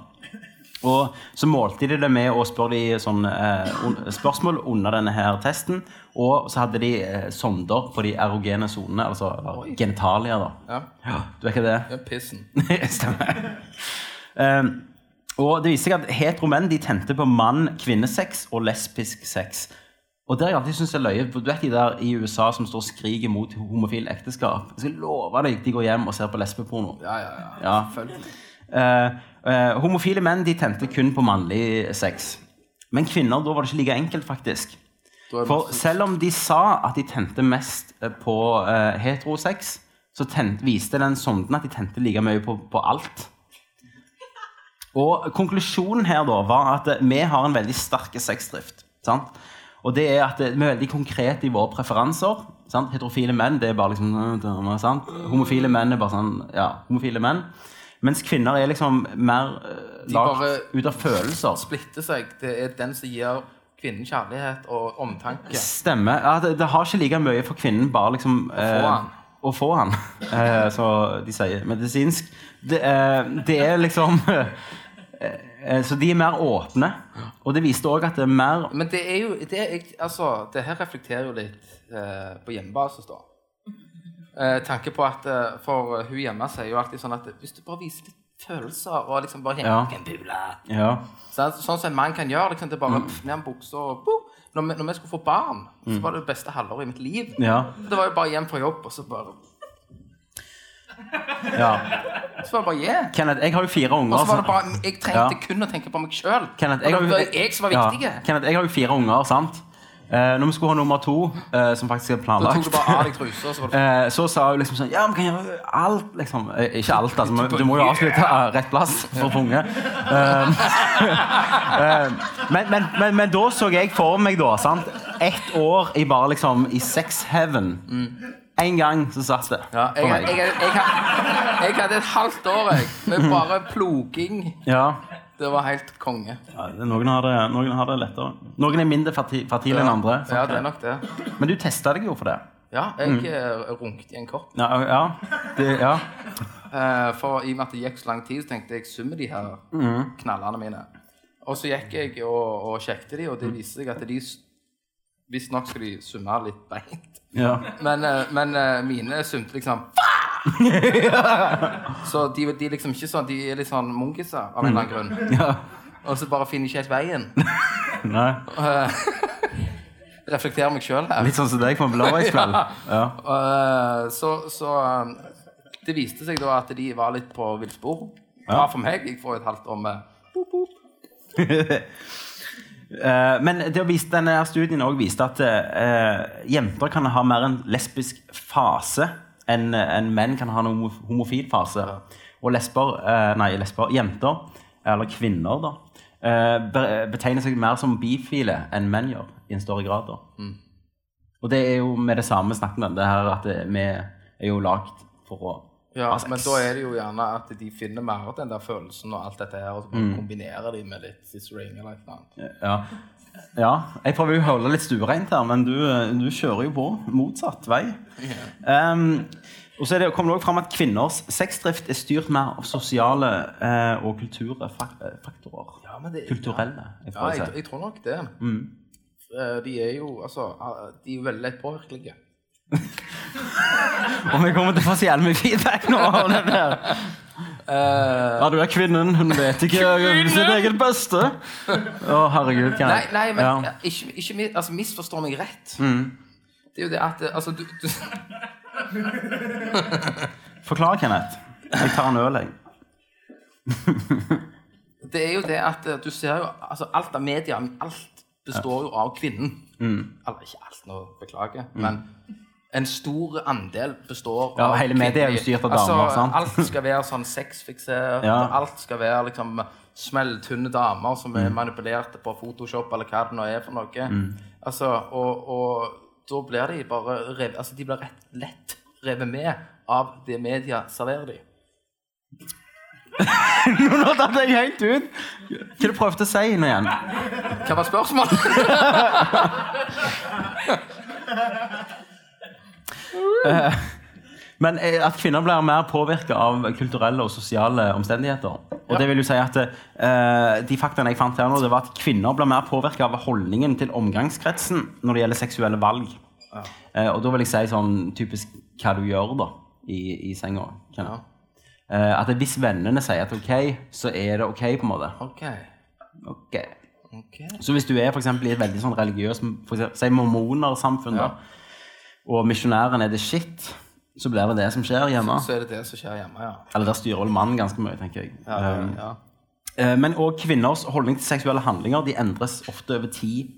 Og så målte de det med å spørre de sånn, eh, spørsmål under denne her testen. Og så hadde de eh, sonder på de erogene sonene, altså genitalier. da. Ja. Du er ikke det? ja pissen. Stemmer. Um, og det viste seg at Hetero menn de tente på mann-kvinnesex og lesbisk sex. Og det har jeg alltid syntes er løye. for Du vet de der i USA som står og skriker mot homofil ekteskap? Jeg skal love deg de går hjem og ser på lesbeporno. Ja, ja, ja. Ja. Selvfølgelig. Uh, uh, homofile menn de tente kun på mannlig sex. Men kvinner, da var det ikke like enkelt, faktisk. Det For selv om de sa at de tente mest eh, på uh, heterosex, så tent, viste den sonden at de tente like mye på, på alt. Og konklusjonen her da var at eh, vi har en veldig sterk sexdrift. Sant? Og det er at eh, vi er veldig konkrete i våre preferanser. Sant? Heterofile menn det er bare liksom sant? Homofile menn er bare sånn Ja, homofile menn. Mens kvinner er liksom mer uh, lagt ut av følelser. Splitter seg. Det er den som gir kvinnen kjærlighet og omtanke. Stemmer. Ja, det, det har ikke like mye for kvinnen bare liksom Å få han. Å få han, eh, så de sier medisinsk. Det, eh, det er liksom eh, eh, Så de er mer åpne. Og det viste òg at det er mer Men det er jo det, er, altså, det her reflekterer jo litt eh, på hjemmebasis, da. Eh, tanke på at eh, For hun hjemme sier jo alltid sånn at hvis du bare viser litt følelser og liksom bare Ja. henger en bule Ja. Sånn, sånn som en mann kan gjøre. Liksom, det bare pff, ned en bukse og boom. når, vi, når vi skulle få barn, så var det det beste halvåret i mitt liv. Ja. Det var jo bare hjem fra jobb, og så bare ja. Så var det bare yeah. Kenneth, jeg har jo fire unger. Og så var det bare Jeg trengte Ja. kun å tenke på meg sjøl. Kenneth, jeg det var jeg som var Ja. Kenneth, jeg har jo fire unger, sant? Eh, når vi skulle ha nummer to, eh, som faktisk er Da planlagt tok du bare av deg truser, så var det Eh, så sa hun liksom sånn Ja, vi kan gjøre alt, liksom. Eh, ikke alt, altså. Men du må jo avslutte eh, rett plass for å få unge. Eh, eh, men, men, men, men da så jeg for meg, da, sant Ett år i bare liksom i sex heaven. En gang så satt det. ja, jeg, for jeg, meg. jeg, jeg, jeg hadde et halvt år jeg, med bare ploging. Ja. Det var helt konge. Ja, noen, har det, noen har det lettere. Noen er mindre ferti- fertile enn andre. Ja, det er nok det. Men du testa deg jo for det. Ja, jeg eh, runket i en kopp. Ja, ja, det, ja. Eh, For i og med at det gikk så lang tid, så tenkte jeg summe de her knallene mine. Og så gikk jeg og, og sjekket de, og det viste seg at de s- Visstnok skal de summe litt beint. Ja. Men, eh, men eh, mine sumte liksom Så de, de er liksom ikke sånn De er litt sånn munkiser av en eller annen grunn. ja. Og så bare finner ikke helt veien. Nei. reflekterer meg sjøl her. Litt sånn som deg på en blåveiskveld. Ja. ja. så så eh, det viste seg da at de var litt på villspor. Bra for meg. Jeg får et halvt år med Eh, men det å vise, denne studien også viste at uh, jenter kan ha mer en lesbisk fase enn en menn kan ha en homo- homofil fase. Og lesber, uh, nei, lesber, jenter, eller kvinner, da, uh, betegner seg mer som bifile enn menn gjør, i en større grad. da. Og det er jo med det samme snakket om det her at vi er jo lagd for å Ja, altså, men da er det jo gjerne at de finner mer den der følelsen og alt dette her, og så mm. kombinerer de med litt «this ring» eller noe annet. Ja. ja. Jeg prøver jo å holde litt stuereint her, men du, du kjører jo på motsatt vei. Um, og så det, kommer det også fram at kvinners sexdrift er styrt mer av sosiale eh, og kulturfaktorer. Ja, men det- Kulturelle. Jeg Ja, jeg, jeg tror nok det. Mm. De er jo altså eh, De er veldig lett påvirkelige. Og vi kommer til å få så jævlig mye feedback nå. om det der. Ja, du er kvinnen, hun vet ikke sitt eget beste. Å, herregud. Kan Nei, jeg- nei, men ja. ja, ikke, ikke mi- altså, misforstå meg rett. Det er jo det at eh, Altså, du, du Forklar, Kenneth. Jeg tar en øl, jeg. Det er jo det at eh, du ser jo altså Alt av media, alt består jo av kvinnen. Eller ikke alt, nå beklager, men en stor andel består Ja, av hele media er jo styrt av damer, sant? Alt skal være sånn sexfiksert. Ja. Alt skal være liksom smelltynne damer som Mm. er manipulerte på Photoshop eller hva det nå er for noe. Mm. Altså, og, og da blir de bare rev, altså de blir rett lett revet med av det media serverer de. Nå datt jeg helt ut. Hva du prøvde å si nå igjen? Hva var spørsmålet? Men eh, at kvinner blir mer påvirka av kulturelle og sosiale omstendigheter. Og det vil jo si at uh, De faktaene jeg fant her nå, det var at kvinner blir mer påvirka av holdningen til omgangskretsen når det gjelder seksuelle valg. Eh, og da vil jeg si sånn typisk hva du gjør da i, i senga. Ja. Uh, at hvis vennene sier at OK, så er det OK, på en måte. OK. Okay. Okay. Så hvis du er for eksempel, i et veldig sånn religiøst si mormonersamfunn, da, og misjonæren er det shit, så blir det det som skjer hjemme. Så er det det som skjer hjemme, ja. Eller der styrer vel mannen ganske mye, tenker jeg. ja, ja, ja. eh, men òg kvinners holdning til seksuelle handlinger de endres ofte over tid.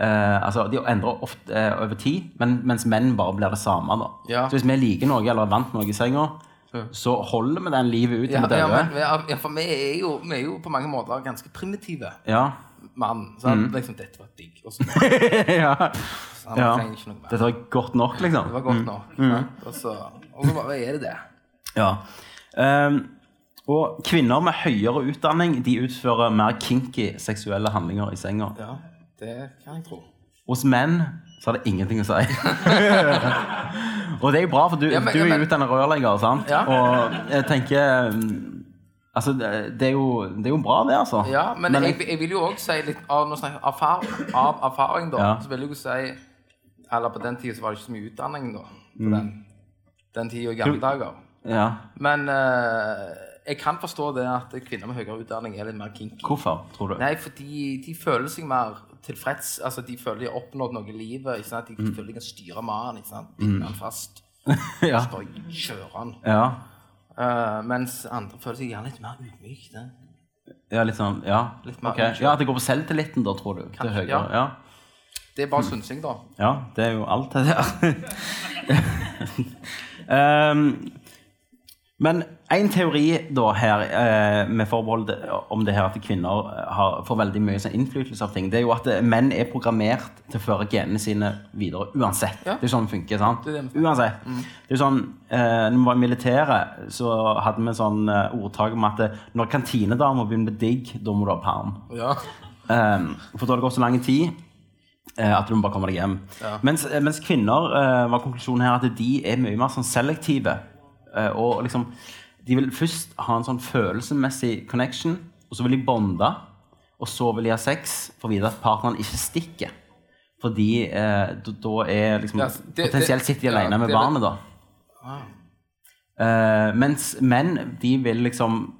Eh, altså, De endrer ofte eh, over tid, men, mens menn bare blir det samme. da. Ja. Så hvis vi liker noe eller er vant med noe i senga, så holder vi den livet ut til Ja, vi dør. ja, for vi er, jo, vi er jo på mange måter ganske primitive Ja. Mann. Sant? Liksom, dette var digg. Og så, ja. så han Ja. trenger ikke noe mer. Dette var godt nok, liksom. Det var godt nok. Mm. Og så, og så bare er det det. Ja. Um, og kvinner med høyere utdanning de utfører mer kinky seksuelle handlinger i senga. Ja, det kan jeg tro. Hos menn så har det ingenting å si. og det er jo bra, for du, Ja, men- du er jo ja, utdannet rørlegger, sant? Ja. Og jeg tenker mm, Altså, det det er, jo, det er jo bra, det, altså. Ja, men, jeg, jeg vil jo òg si litt av, nå snakker jeg erfar, av erfaring, da. Ja. Så vil jeg jo si Eller på den tida så var det ikke så mye utdanning, da. Mm. På den, den tida i gamle dager. Ja. Men uh, jeg kan forstå det at kvinner med høyere utdanning er litt mer kinky. Hvorfor, tror du? Nei, fordi de føler seg mer tilfreds. Altså, de føler de har oppnådd noe i livet. Ikke sant? De Mm. føler de kan styre mannen. Ikke sant? Binde han fast. ja. Så bare kjøre han. ja. Eh, mens andre føler seg gjerne litt mer ydmyke. Ja, litt sånn Ja. Litt mer Ok. ja, At det går på selvtilliten, da, tror du? Kanskje, høyere. ja. Ja. Det er bare synsing, da. Ja, det er jo alt det der. um, men en teori da her, eh, med forbehold om det her at kvinner eh, har, får veldig mye sånn innflytelse av ting, det er jo at eh, menn er programmert til å føre genene sine videre uansett. Ja. Det er sånn det funker, sant? Det er det uansett. Uansett. Det er sånn, eh, når vi var i militæret, så hadde vi sånn eh, ordtak om at når kantinedamer begynner med digg, da må du ha perm. Ja. Um, for da har det gått så lang tid at du må bare komme deg hjem. Mens, eh, mens kvinner var konklusjonen her at de er mye mer sånn selektive. og liksom, de vil først ha en sånn følelsesmessig connection, og så vil de bonde, og så vil de ha sex for å vite at partneren ikke stikker. Fordi eh, da- er liksom Ja, det- Potensielt sitter de ja, alene med det barnet, da. Eh, mens menn, de vil liksom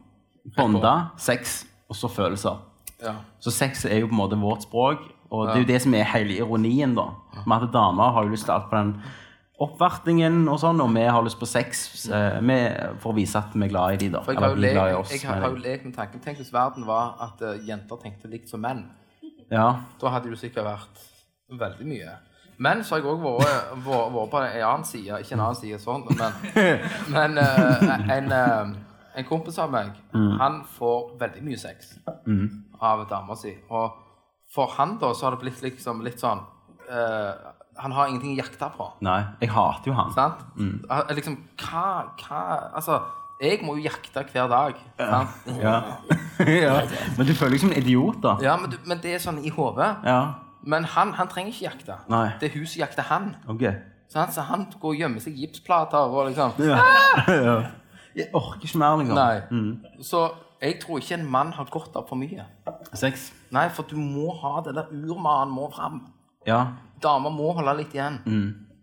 bonde, sex og så følelser. ja. Så sex er jo på en måte vårt språk, Og det er jo det som er hele ironien, da. Med at damer har jo lyst til alt på den oppvartningen og sånn, og vi har lyst på sex eh, vi, for å vise at vi er glad i de, da. For jeg har jo, er glad i lekt, oss, jeg har, har jo lekt med tanken Tenk hvis verden var at eh, jenter tenkte likt som menn. Ja. Da hadde det jo sikkert vært veldig mye. Men så har jeg òg vært, vært, vært på en annen side. Ikke en annen side sånn, men, men eh, en, eh, en kompis av meg, han får veldig mye sex av dama si. Og for han da så har det blitt liksom litt sånn eh, Han har ingenting å jakte på. Nei, jeg hater jo han. Sant? Ah, Liksom, hva, hva Altså, jeg må jo jakte hver dag. Sant? Ja. ja. Men du føler deg som en idiot, da. Ja, men, du, men det er sånn i hodet. Ja. Men han, han trenger ikke jakte. Nei. Det er hun som jakter han. Ok. Sant? Så han går og gjemmer seg i gipsplater og liksom Ja. ja. Jeg orker ikke mer lenger. Nei. Så jeg tror ikke en mann har godt av for mye. Sex. Nei, for du må ha det der urmannen må fram. Ja. Damer må holde litt igjen.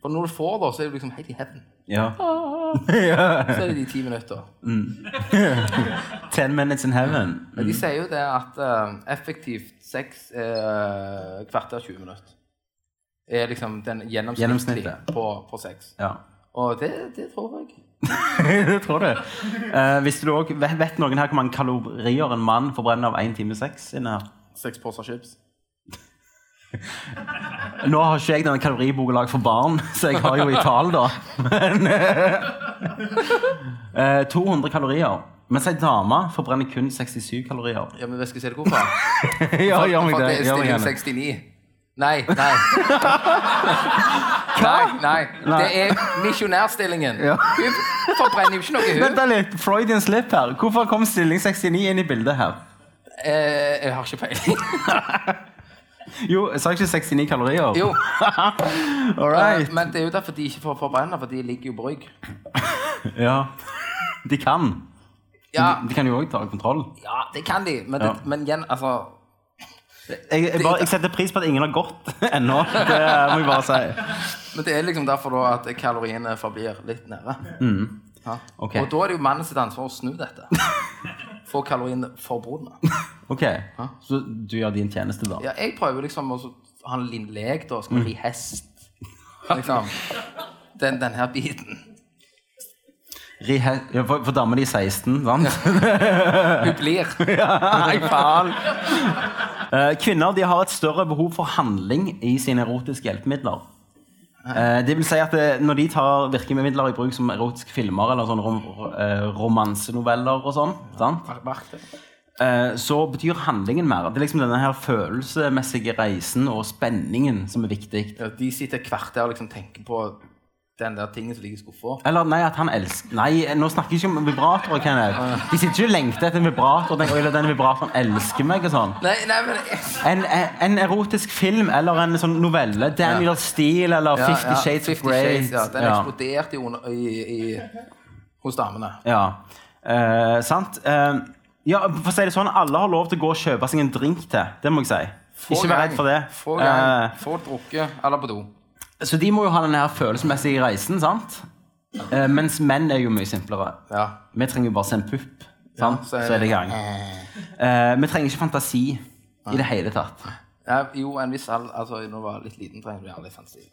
For når du får det, så er du liksom helt i heaven. Ja. Så er det de ti minutter. Ten minutes in heaven. Men de sier jo det at uh, effektivt sex er uh, kvarter 20 minutter. Er liksom den gjennomsnittlige på, på sex. Ja. Og det, det tror jeg. det tror du. Uh, du også, vet, vet noen her hvor mange kalorier en mann forbrenner av én time sex inne her? Seks poser chips. Nå har ikke jeg denne kaloriboka for barn, så jeg har jo i tall, da. Men eh, 200 kalorier. Mens ei dame forbrenner kun 67 kalorier. Ja, men skal jeg si det hvorfor? ja, gjør meg det. det Gjør meg stilling 69. Nei, nei. nei, nei. Det er misjonærstillingen. Ja. Hun forbrenner jo ikke noe, hun. Vent litt, Freudian slip her. Hvorfor kom stilling 69 inn i bildet her? Eh, jeg har ikke peiling. Jo, jeg sa ikke 69 kalorier? Jo. All right. Men det er jo derfor de ikke får forbrenne, for de ligger jo på rygg. Ja. De kan. Ja, De, de kan jo òg ta kontroll. ja det kan de, men, det, Ja. men igjen, altså Jeg, jeg, bare, jeg setter pris på at ingen har gått ennå. Det må jeg bare si. Men det er liksom derfor da at kaloriene forblir litt nede. Ja. Mm. Og da er det jo mannen sitt ansvar å snu dette. Få kaloriene forbrudd. Ok, Så du gjør din tjeneste, da? Ja, jeg prøver liksom å så- ha en liten lek, da. Skal vi hest? Liksom. Den, den her biten. Ja, for, for damer de er 16, sant? Hun blir. Nei, faen! Eh, kvinner de har et større behov for handling i sine erotiske hjelpemidler. Eh, det vil si at eh, Når de tar virkemidler i bruk som erotiske filmer eller sånne rom, eh, romansenoveller og sånn, så betyr handlingen mer. Det er liksom denne her følelsesmessige reisen og spenningen som er viktig. Ja, de sitter hvert der og liksom tenker på den der tingen som ligger i skuffa. Eller nei, at han elsker Nei, nå snakker jeg ikke om vibratorer, Kenneth. De sitter ikke og lengter etter en vibrator tenker «Oi, den vibratoren elsker meg og sånn. Nei, nei, men En, en, erotisk film eller en sånn novelle. Daniel Steele eller Ja, Fifty ja, Shades of 50 Grey. Ja, den Ja. eksploderte under- i, i, hos damene. Ja. Eh, sant? Eh, ja, for å si det sånn, alle har lov til å gå og kjøpe seg en drink til. Det må jeg si. Få ikke vær redd for det. Få gang, Eh, få drukke eller på do. Så de må jo ha den her følelsesmessige reisen, sant? Eh, mens menn er jo mye simplere. Ja. Vi trenger jo bare se en pupp, sant? så er det i gang. Eh, vi trenger ikke fantasi i det hele tatt. ja. Jo, en viss alder Altså, når du var litt liten, trenger du gjerne litt fantasi.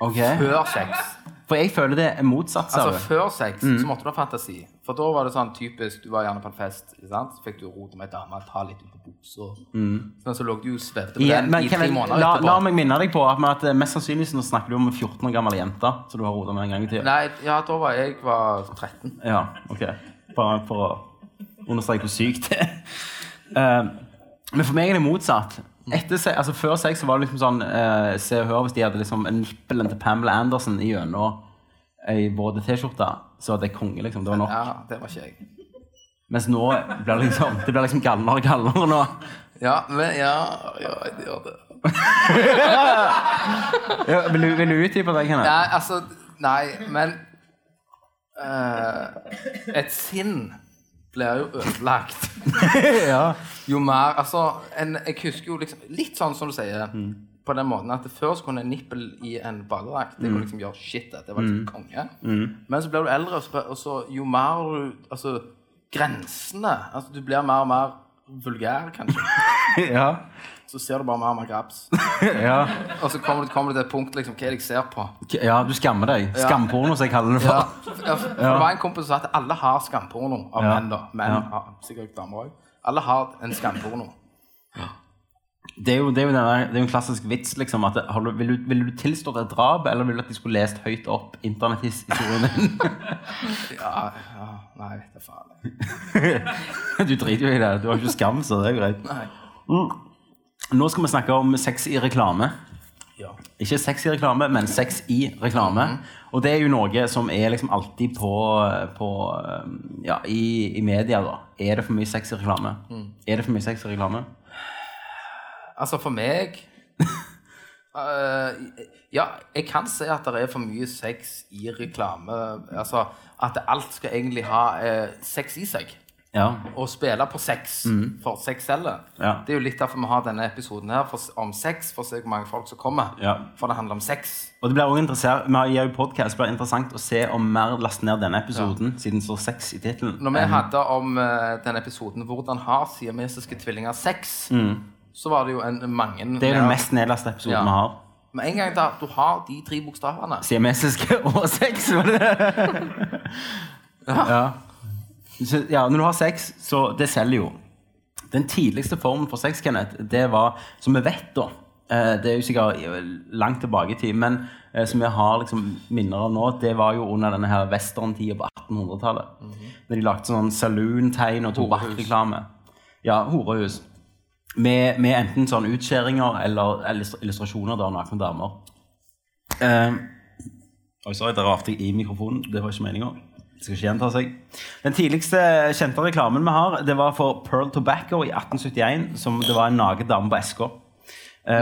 Ok? Før sex. For jeg føler det er motsatt. Altså, før sex Mm. så måtte du ha fantasi. For da var det sånn typisk Du var gjerne på en fest, sant? så fikk du rote med ei dame, ta litt ut på buksa. Sånn, så lå du og svevde på Ja, den men i tre måneder la, etterpå. la meg minne deg på at, at eh, mest sannsynlig så snakker du om en 14 år gammel jente. som du har rota med en gang i tida. Nei, ja, da var jeg var 13. Ja, ok. Bare for å understreke hvor sykt det er. Uh, men for meg er det motsatt. Etter, altså, før sex så var det liksom sånn eh, Se og Hør hvis de hadde liksom en nippelen til Pamela Anderson i gjennom ei våt T-skjorte, så var det konge, liksom. Det var nok. Ja, det var ikke jeg. Mens nå blir det liksom Det blir liksom gallere og gallere nå. Ja, men ja, ja det gjør det. Ja, vil, du, vil du utdype det, Kenneth? Nei, altså Nei, men uh, Et sinn blir jo ødelagt. ja. Jo mer Altså, en, jeg husker jo liksom Litt sånn som du sier, på den måten at før så kunne en nippel i en ballerakt Det kunne liksom gjøre shit. Det var liksom konge. Men så blir du eldre, og så, og så jo mer du Altså, grensene altså, Du blir mer og mer vulgær, kanskje. ja. Så ser du bare mer og mer grabs. Ja. Og så kommer du, kommer du til et punkt liksom, hva er det jeg ser på? ja, du skammer deg. Skamporno, som jeg kaller det Ja. for. For for Det var en kompis som sa at alle har skamporno av Ja. menn. da. Menn Ja. har sikkert damer òg. Alle har en skamporno. Det er jo, det er jo, denne, det er jo en klassisk vits. liksom, at har du, vil, du, vil du tilstå et drap, eller vil du at de skulle lest høyt opp internetthistorien din? Ja, ja, nei, det er faen. du driter jo i det. Du har ikke skam, så det er greit. Nei. Nå skal vi snakke om sex i reklame. Ja. Ikke sex i reklame, men sex i reklame. Og det er jo noe som er liksom alltid på, på um, ja, i, i media. da. Er det for mye sex i reklame? Er det for mye sex i reklame? Altså, for meg uh, Ja, jeg kan si at det er for mye sex i reklame. Altså, at alt skal egentlig ha uh, sex i seg. Ja. Å spille på sex, for sex selger. Ja. Det er jo litt derfor vi har denne episoden her for, om sex, for å se hvor mange folk som kommer. Ja. For det handler om sex. Og det blir også interessant, Vi har jo podcast, det blir interessant å se om mer laster ned denne episoden, siden det står sex i tittelen. Når vi hadde om uh, denne episoden 'Hvordan har siamesiske tvillinger sex', så var det jo en, mange Det er jo den mest nedlastede episoden vi har. Med en gang da du har de tre bokstavene Siamesiske og sex, var det det? ja. Så, ja, når du har sex, så det selger jo. Den tidligste formen for sex, Kenneth, det var, som vi vet da, eh, det er jo sikkert langt tilbake i tid, men eh, som vi har liksom minner av nå, det var jo under denne her western-tida på 1800-tallet. Når de lagde sånn saloon-tegn og tobakksreklame. Ja, horehus. Med, med enten sånn utskjæringer eller illus- illustrasjoner av nakne damer. Eh, Oi, sorry, der rafte jeg i mikrofonen. Det var ikke meninga. Det skal ikke gjenta seg. Den tidligste kjente reklamen vi har, det var for Pearl Tobacco i 1871. Som det var en naken dame på SK. Eh,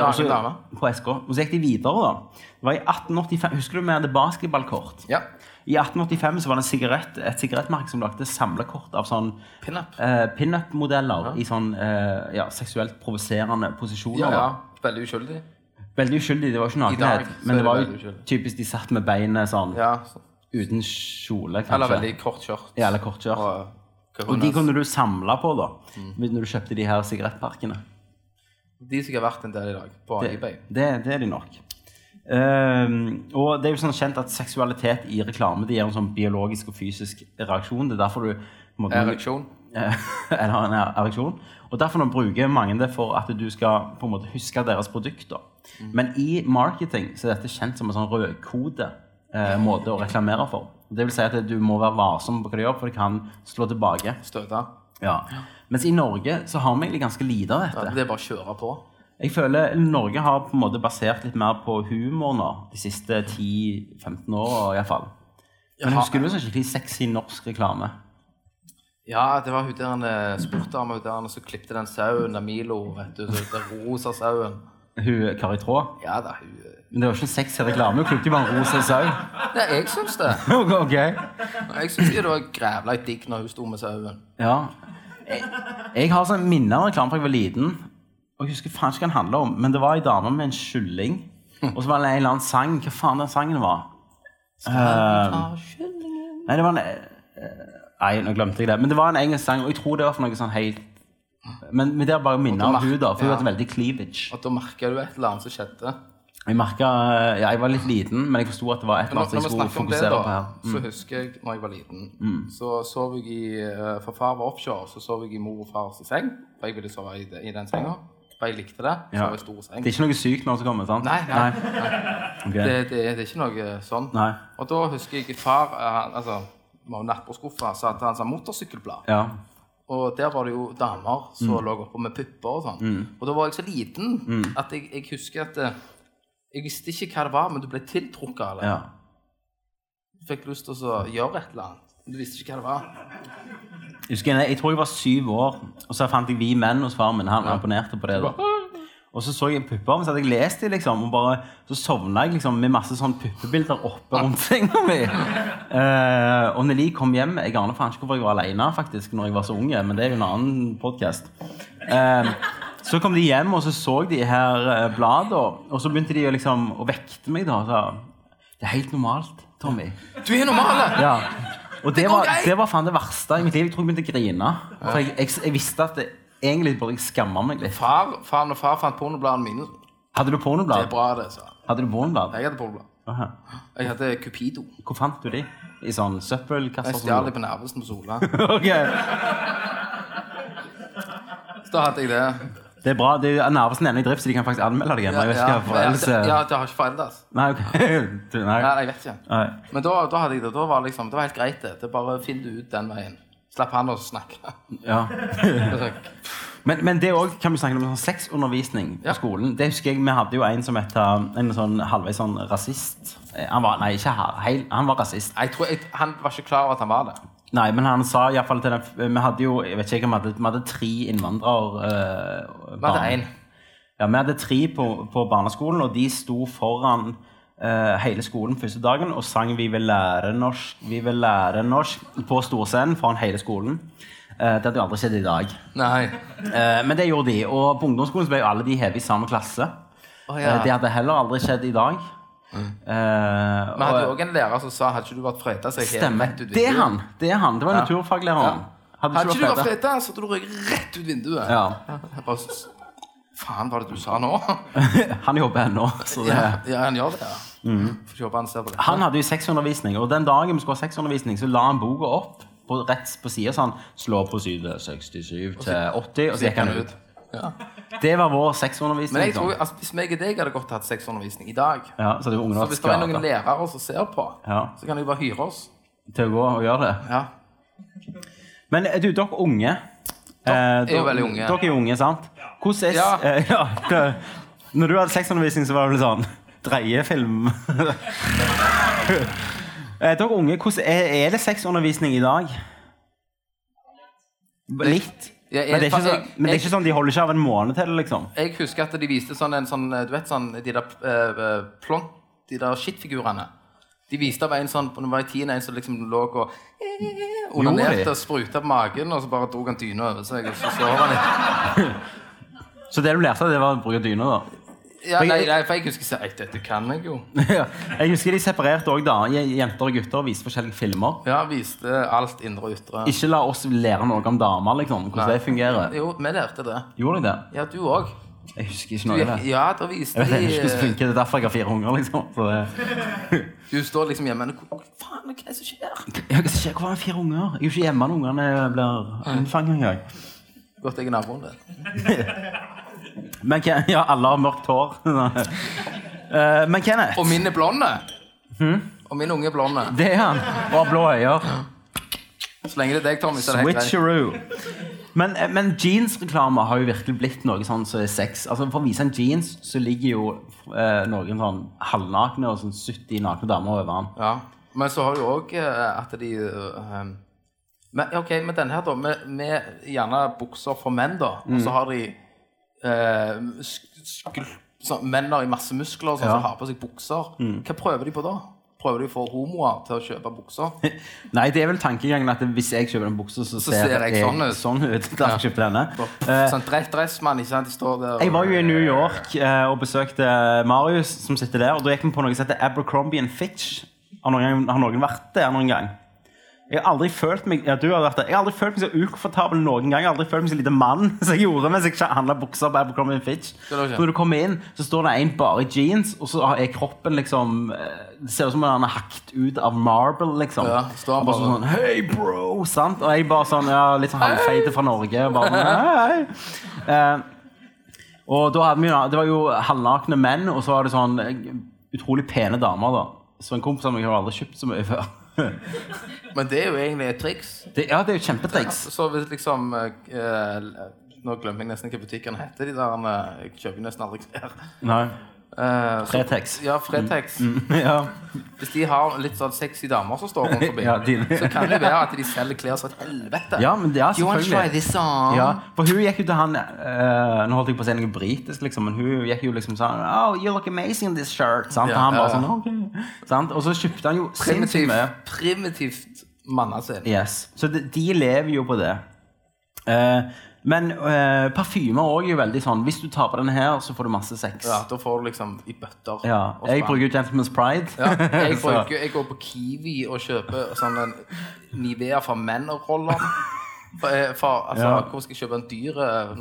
På SK. Og så gikk de videre, da. Det var i 1885, Husker du vi hadde basketballkort? Ja. I 1885 så var det en sigarett, et sigarettmerke som lagde samlekort av sånn eh, pinup-modeller i sånn eh, ja, seksuelt provoserende posisjoner. Ja, ja. Veldig uskyldig. Veldig uskyldig. Det var ikke nakenhet. Men det det var jo typisk de satt med beinet sånn Ja. så- uten kjole, kanskje. Eller veldig kort skjørt. Ja, eller kort skjørt. Og, Og de kunne du samle på, da. Når du kjøpte de her sigarettparkene. De som har vært en del i dag, på Det, eBay. det, det er de nok. Um, og det er jo sånn kjent at seksualitet i reklame det gir en sånn biologisk og fysisk reaksjon. Det er derfor du Ereksjon. eller en ereksjon. Og derfor nå bruker mange det for at du skal på en måte huske deres produkter. Men i marketing så er dette kjent som en sånn rødkode eh, måte å reklamere for. Det vil si at du må være varsom på hva du gjør, for det kan slå tilbake. Støte. Ja. Mens i Norge så har vi egentlig ganske lite av Ja, dette. det er bare å kjøre på. Jeg føler Norge har på en måte basert litt mer på humor nå, de siste 10-15 åra iallfall. Men Jaha. husker du så skikkelig sexy norsk reklame? Ja, det var hun der hun der som klippte den sauen av Milo, vet du. Den rosa sauen. Hun Kari Traa? Ja da, hun Men det var ikke en i reklame. Klippet jo bare en rosa sau. Nei, jeg syns det. ok. Jeg syns det var grævla digg når hun sto med sauen. Ja. Jeg, jeg har sånn minner av reklame fra jeg var liten. Og jeg husker faen ikke hva den handler om, men det var ei dame med en kylling. Og så var det en eller annen sang. Hva faen den sangen var? Eh, nei, det var en eh, Nei, nå glemte jeg det. Men det var en engelsk sang, og jeg tror det var for noe sånn helt Men, men det er bare minner da da, for hun ja. hadde veldig cleavage. Og da merka du et eller annet som skjedde. Jeg merket, eh, ja, jeg var litt liten, men jeg forsto at det var et eller annet jeg skulle om det, på her. Mm. så husker jeg når jeg var liten, så sov jeg i eh, For far var offshore, så sov jeg i mor og fars seng. For jeg ville sove i, i den senga. For jeg likte det. Ja. Sove i stor seng. Det er ikke noe sykt når det kommer, sant? Nei, nei. Ok. Det, det, det er ikke noe sånn. Nei. Og da husker jeg far eh, han- altså, var nattbordskuffa, så hadde han sånn motorsykkelblad. Ja. Og der var det jo damer som Mm. lå oppe med pupper og sånn. Og da var jeg så liten at jeg, jeg husker at eh, jeg visste ikke hva det var, men du ble tiltrukket av det. ja. Du fikk lyst til å gjøre et eller annet. men Du visste ikke hva det var. Jeg, husker, jeg, tror jeg var syv år, og så fant jeg Vi menn hos faren min. Han imponerte på det. da. Og så så jeg pupper, men så hadde jeg lest dem, liksom, og bare, så sovna jeg liksom med masse sånn puppebilder oppe rundt senga mi. Uh, og de kom hjem Jeg aner faen ikke hvorfor jeg var alene faktisk, når jeg var så unge, men det er jo en annen podkast. Så kom de hjem, og så så de her uh, bladene, og så begynte de å liksom å vekte meg. da, sa, Det er helt normalt, Tommy. Du er normal! Ja. Og det det var, det var faen det verste i mitt liv. Jeg tror jeg begynte å grine. For jeg, jeg, jeg visste at det, Egentlig burde jeg skamme meg litt. Far, far, når far fant pornobladene mine, Hadde du pornoblad? det er bra, det, sa han. Hadde du pornoblad? Jeg hadde pornoblad. Aha. Jeg hadde Cupido. Hvor fant du de? I sånn søppelkasser? Jeg stjal de på Nervesen på Sola. okay. Så da hadde jeg det. Det er bra. Det er Narvesen ennå i drift, så de kan faktisk anmelde deg igjen. Ja, ja, ja, ja, det har ikke foreldes. Nei, okay. Du, nei. Jeg vet ikke. nei. Men da, da hadde jeg det. Da var liksom, det var helt greit, det. Det bare finn det ut den veien. Slapp han å snakke. Ja. Men, men det òg kan vi snakke om sånn sexundervisning på skolen. Det husker jeg, Vi hadde jo en som het uh, en sånn halvveis sånn rasist. Eh, Han var, nei, ikke ha- han var rasist. Jeg tror jeg, Han var ikke klar over at han var det. Nei, men han sa iallfall til den Vi hadde jo jeg vet ikke, vi hadde, vi hadde tre innvandrere. Uh, Vi hadde én. Ja, vi hadde tre på, på barneskolen, og de sto foran uh, hele skolen første dagen og sang 'Vi vil lære norsk' Vi vil lære norsk på storscenen foran hele skolen. Uh, det hadde jo aldri skjedd i dag. Nei. Men det gjorde de. Og på ungdomsskolen så ble jo alle de hevet i samme klasse. Å, ja. Det hadde heller aldri skjedd i dag. Eh, Vi hadde òg en lærer som sa hadde ikke du vært freda, så jeg Stemmer. rett ut Det er vinduet. han. Det er han. Det var Ja. naturfaglæreren. Hadde ikke du vært freda, så hadde du røyket rett ut vinduet. Ja. Jeg bare, Faen, var det du sa nå? Han jobber ennå. Så det Ja, ja han gjør det, ja. Ikke han ser på det. Han hadde jo sexundervisning, og den dagen vi skulle ha sexundervisning, så la han boka opp på, rett på sida sånn Slå på side 67 til 80, og så gikk han ut. Ja. Det var vår Men jeg tror, altså, hvis meg og deg hadde godt hatt sexundervisning i dag Ja, så det Så hvis det er noen lærere som ser på, Ja. så kan de bare hyre oss. til å gå og gjøre det. Ja. Men eh, du, dere unge eh, er jo veldig unge. Dere er unge, sant? Hvordan er Ja. ja, Når du hadde sexundervisning, så var det vel sånn Dreiefilm Eh, Dere unge, hvordan er, er det sexundervisning i dag? Litt. Ja, jeg- Men det, er ikke så, jeg- men det er ikke sånn de holder ikke av en måned til liksom? Jeg husker at de viste sånn en sånn Du vet sånn De der uh, plont De der skittfigurene. De viste av en sånn det var i tiden en som liksom lå og eh, onanerte og spruta på magen, og så bare dro han dyna over seg, og så sov han litt. Så det du lærte, det var å bruke dyne, da? Ja, nei, nei, for jeg husker så, «Ei, Dette kan jeg jo. Jeg husker de separerte òg, da. Jenter og gutter viste forskjellige filmer. Ja, viste alt indre og ytre. Ikke la oss lære noe om damer, liksom. Hvordan Nei. det fungerer. Jo, vi lærte det. Gjorde de det? Ja, du òg. Jeg husker ikke noe av det. Ja, da viste Jeg vet ikke hvordan det funker. Det er derfor jeg har fire unger, liksom. Så det... Du står liksom hjemme og Hva faen, hva er det som skjer? Ja, hva skjer? Har jeg fire unger? Jeg er jo ikke hjemme når ungene blir unnfanget engang. Godt jeg er naboen din. Men ja, alle har mørkt hår. Eh, Men Kenneth, Og min er blonde. Hmm? Og min unge er blonde. det er han. Og har blå øyne. Så lenge det er deg, Tommy, så er det helt greit. Switcheroo. Men, eh, men jeansreklame har jo virkelig blitt noe sånn som er sex. Altså For å vise en jeans så ligger jo eh, noen sånn halvnakne og sånn 70 nakne damer over den. Ja. Men så har du òg at de eh, men, OK, med denne her, da, med, med gjerne bukser for menn, da, og Mm. så har de eh, sk- sånn, menn i masse muskler og sånn, som har på seg bukser. Mm. Hva prøver de på da? Prøver de å få homoer til å kjøpe bukser? Nei, det er vel tankegangen at hvis jeg kjøper en bukse, så, ser jeg sånn ut. sånn ut. Kjøpte jeg denne. Eh, sånn dress, dressmann, ikke sant? De står der og Jeg var jo i New York eh, og besøkte Marius, som sitter der. Og da gikk vi på noe som heter Abercrombie and Fitch. Har noen, har noen vært der noen gang? Jeg har aldri følt meg ja, du har vært der. Jeg har aldri følt meg så ukomfortabel noen gang. Jeg har aldri følt meg så lite mann som jeg gjorde mens jeg handla bukser på Abercrombie Fitch. Det ikke. Når du kommer inn, så står det en bare i jeans, og så er kroppen liksom eh, Det ser ut som om han er hakket ut av marble, liksom. Ja, står han bare sånn Hei, bro! Sant? Og jeg bare sånn Ja, litt sånn halvfeite fra Norge. Bare, hei. Eh, og da hadde vi, jo- det var jo halvnakne menn, og så var det sånn eh, utrolig pene damer. da. Så en kompis av meg har aldri kjøpt så mye før. Men det er jo egentlig et triks. Det, ja, det er jo kjempetriks. Så hvis liksom eh, Nå glemmer jeg nesten hva butikkene heter. De der eh, Jeg kjøper nesten aldri klær. Nei. Fretex. så- Fretex. Ja, Fretex. Ja. Hvis de har litt sånn sexy damer som står rundt forbi, Ja, så kan det være at de selger klær som et helvete. ja, men det er Do you want to try selvfølgelig this on? ja, For hun gikk jo til han uh, Nå holdt jeg på å si noe britisk, liksom, men hun gikk jo liksom sånn Oh, you look amazing in this shirt. Sant? Ja, og han bare ja. sånn, ok. Sant? Og så kjøpte han jo sinnssykt Primitivt, mannasinn. Yes. Så de, de lever jo på det. Eh, men uh, parfymer òg er jo veldig sånn Hvis du tar på denne her, så får du masse sex. Ja, da får du liksom i bøtter. Ja, jeg bruker jo Gentleman's Pride. ja, jeg, bruker, jeg går på Kiwi og kjøper sånn en Nivea for menn-roller. For, eh, altså, Ja. hvor skal jeg kjøpe en dyr eh,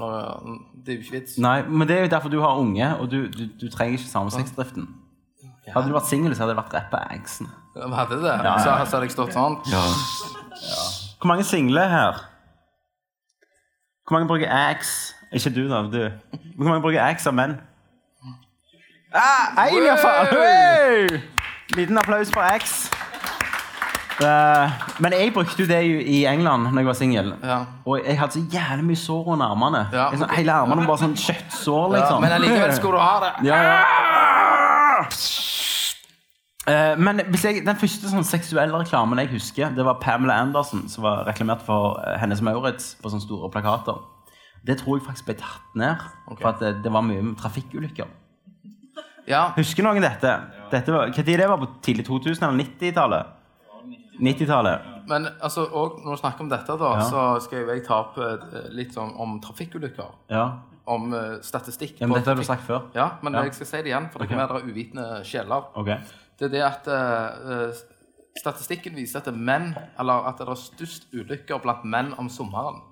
Det er jo ikke vits. Nei, men det er jo derfor du har unge, og du, du, du trenger ikke samme sexdriften. Hadde du vært singel, så hadde det vært rappa Agsen. det hadde det. Så, så hadde jeg stått sånn. Hvor mange single er her? Hvor mange bruker Axe? Ikke du, da. Du. Hvor mange bruker Axe av menn? Ah, Én, iallfall! Hey! Liten applaus for Axe. Uh, men jeg brukte jo det i i England når jeg var singel. Ja. Og jeg hadde så jævlig mye sår under armene. Ja. Sånn, hele armene var bare sånn kjøttsår, Ja, liksom. men allikevel skulle du ha det. Ja, ja. Eh, men hvis jeg, den første sånn seksuelle reklamen jeg husker, det var Pamela Anderson som var reklamert for uh, Hennes Maurits på sånne store plakater. Det tror jeg faktisk ble tatt ned, for at det, det var mye med trafikkulykker. Ja. Husker noen dette? dette var, hva tid det var på tidlig 2000- eller 90-tallet? 90-tallet. Men altså, og når du snakker om dette, da, Ja. så skal jeg ta opp uh, litt sånn om trafikkulykker. Ja. Om eh, statistikk. ja, men på dette har du sagt før. Ja, men Ja. jeg skal si det igjen, for det dere er uvitende sjeler. Ok. Det er det at uh, statistikken viser at menn, eller at det er størst ulykker blant menn om sommeren.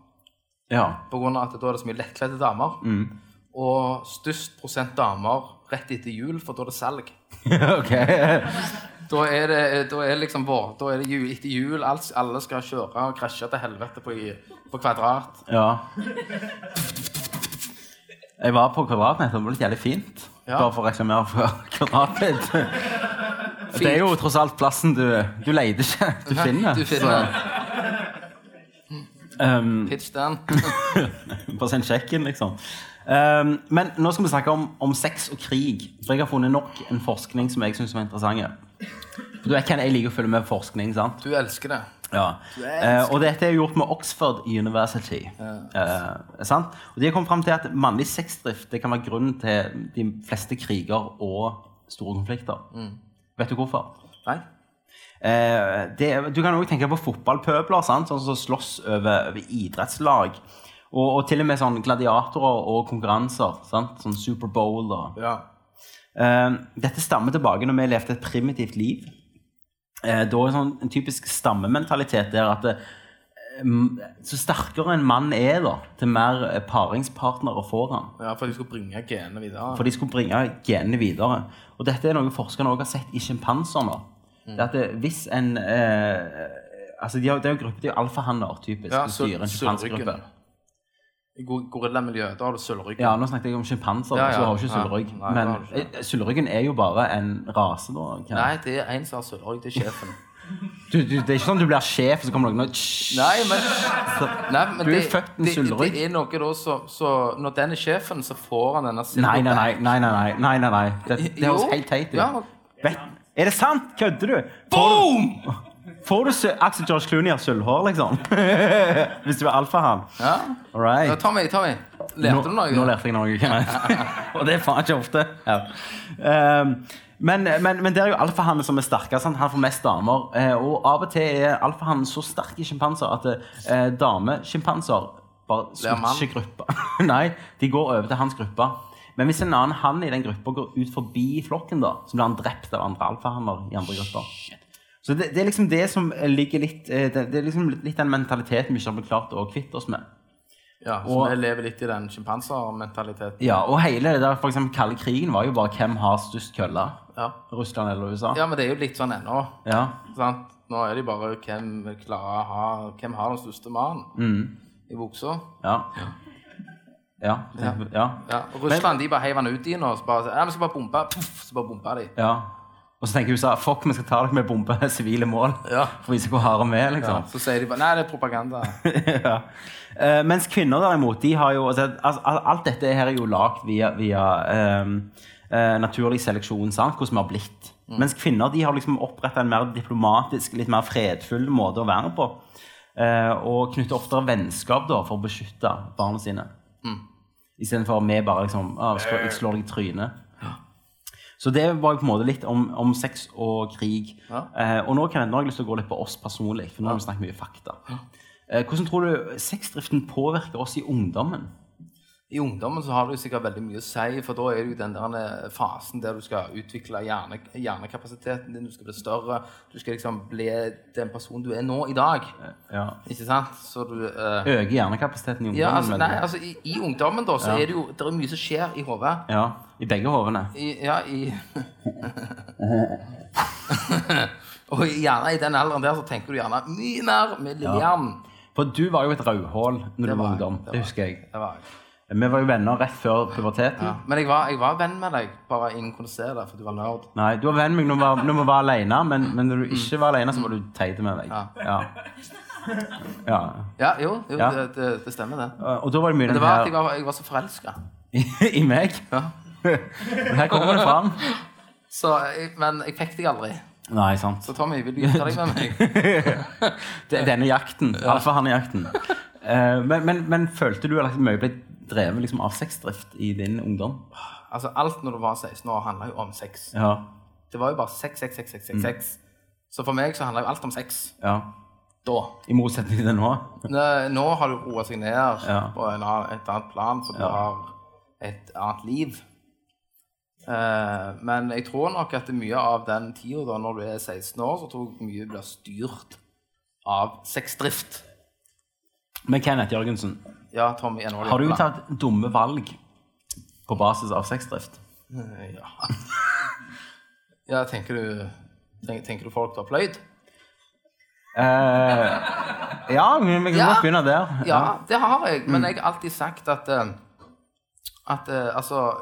Ja. På grunn av at da er det så mye lettkledde damer. Mm. Og størst prosent damer rett etter jul, for da er det salg. Da er det, da er liksom vår, da er det jul, etter jul, alt, alle skal kjøre og krasje til helvete på, på kvadrat. Ja. Jeg var på Kvadratmeter, det var litt jævlig fint. Ja. Bare for å reklamere for Kvadratmeter. Det er jo tross alt plassen du Du leter ikke, du finner. Du finner um, pitch den. bare send sjekken, liksom. Um, men nå skal vi snakke om, om sex og krig. For jeg har funnet nok en forskning som jeg syns er interessant. For du vet hvem jeg liker å følge med på forskning, sant? Du elsker det. Ja. Uh, og dette er gjort med Oxford University. Eh, sant? Og De har kommet fram til at mannlig sexdrift det kan være grunnen til de fleste kriger og store konflikter. Vet du hvorfor? Nei? Eh, det, du kan også tenke på fotballpøbler, sant? sånn som slåss over, over idrettslag. Og, og til og med sånn gladiatorer og konkurranser. Sant? Sånn Superbowl og Ja. Eh, dette stammer tilbake når vi levde et primitivt liv. Eh, da er sånn en typisk stammementalitet der at det, så sterkere en mann er, da, til mer eh, paringspartnere får han. ja, for de skulle bringe genene videre. For de skulle bringe genene videre. Og dette er noe forskerne også har sett i sjimpanser nå. Det er at det, hvis en eh, altså de har, Det er jo gruppe, det er jo alfahanner, typisk. Ja, som styrer en sølv- I go- Gorillamiljøet, har du sølvryggen. Ja, nå snakket jeg om sjimpanser, Ja, ja. så har ikke Ja. sølvrygg. Nei, Men eh, sølvryggen er jo bare en rase, da. Nei, det er en som har sølvrygg. Det er sjefen. Du, du, det er ikke sånn du blir sjef, og så kommer noen og Nei, men, nei, men Du er det, født med det, det er noe da så, så Når den er sjefen, så får han denne Nei, nei, nei. nei, nei, nei, nei, nei, nei. Det, det høres Jo. helt teit ut. Ja, Vet, er det sant? Kødder du? Boom! Får du sø- Axel George Clooney har sølvhår, liksom? Hvis du er alfahann? Ja. All right. ja Tommy, Tommy. Lærte du noe? Nå lærte jeg noe. Kenneth. og det er faen ikke ofte. Ja. Um, men, men, men det er jo alfahannen som er sterkest. Han får mest damer. Eh, og av og til er alfahannen så sterk i sjimpanser at eh, damesjimpanser bare slutter ikke gruppa. Nei, de går over til hans gruppe. Men hvis en annen hann i den gruppa går ut forbi flokken, da, så blir han drept av andre alfahanner i andre grupper. Så det, det er liksom det som ligger litt eh, Det, det er liksom litt den mentaliteten vi ikke har klart å kvitte oss med. Ja, så Og- vi lever litt i den sjimpansermentaliteten. Ja, og hele det der, for eksempel kalde krigen var jo bare hvem har størst kølle. Ja. Russland eller USA. ja, men det er jo litt sånn ennå. Ja. Sant? Nå er det bare hvem klarer å ha Hvem har den største mannen i buksa. Ja. Ja. Ja. ja. Ja, Russland de bare heiv han ut i nå. så bare ja, vi skal bare bombe. Puff, så bare bomba de. ja. Og så tenker USA fuck, vi skal ta dere med bombe sivile mål. Ja. For å vise hvor harde vi er, Ja, liksom. så sier de bare Nei, det er propaganda. ja. uh, mens kvinner derimot, de har jo altså, al- al- Alt dette her er jo lagd via, via um, uh, naturlig seleksjon, sant? hvordan vi har blitt. Mens kvinner de har liksom oppretta en mer diplomatisk, litt mer fredfull måte å være på. Uh, og knytter oftere vennskap da, for å beskytte barna sine. Istedenfor vi bare liksom ah, Jeg slår deg i trynet. Så det var på en måte litt om, om sex og krig. Ja. Eh, og nå, kan jeg, nå har jeg lyst til å gå litt på oss personlig, for nå har vi snakket mye fakta. Eh, hvordan tror du sexdriften påvirker oss i ungdommen? I ungdommen så har det jo sikkert veldig mye å si, for da er det jo den der eh, fasen der du skal utvikle hjerne, hjernekapasiteten din, du skal bli større, du skal liksom bli den personen du er nå i dag. Ja. Ikke sant? Så du eh, Øker hjernekapasiteten i ungdommen. Ja, altså, nei, altså i, i ungdommen da, så Ja. er det jo det er mye som skjer i hodet. ja, I begge hodene. Ja, i Og gjerne i den alderen der så tenker du gjerne mye mer med Lillian. For du var jo et rødhål når du var var ungdom. det Det husker jeg. Det var jeg. Vi var jo venner rett før puberteten. Ja. Men jeg var, jeg var venn med deg, bare ingen kunne se det, for du var nerd. Nei, du var venn med meg når når vi var alene, men, men når du ikke var alene, så var du teit med meg. Ja. Ja. ja. Jo, jo. Det, det, det stemmer det. Og da var det mye Men det var at jeg var, jeg var så forelska. I meg. Ja. Her kommer det fram. Så, men jeg fikk deg aldri. Nei, sant. Så Tommy, vil du gifte deg med meg? Det- Denne jakten. Alfahanne-jakten. Eh, men, men, men følte du at mye ble drevet liksom, av sexdrift i din ungdom? Altså, alt når du var 16 år, handla jo om sex. Ja. Det var jo bare sex, sex, sex, sex, mm. sex. Så for meg så handla jo alt om sex. ja. Da. I motsetning til. Nå, nå har du roa seg ned Ja. på en et annet plan, for du Ja. har et annet liv. Uh, men jeg tror nok at mye av den tida når du er 16 år, så tror jeg mye blir styrt av sexdrift. Men Kenneth Jørgensen, Ja, Tommy, en har du tatt dumme valg på basis av sexdrift? Eh, Ja. ja, tenker du tenker, tenker du folk har pløyd? Eh, ja, vi kan Ja. godt begynne der. Ja, det har jeg. Men jeg har alltid sagt at eh, At eh, altså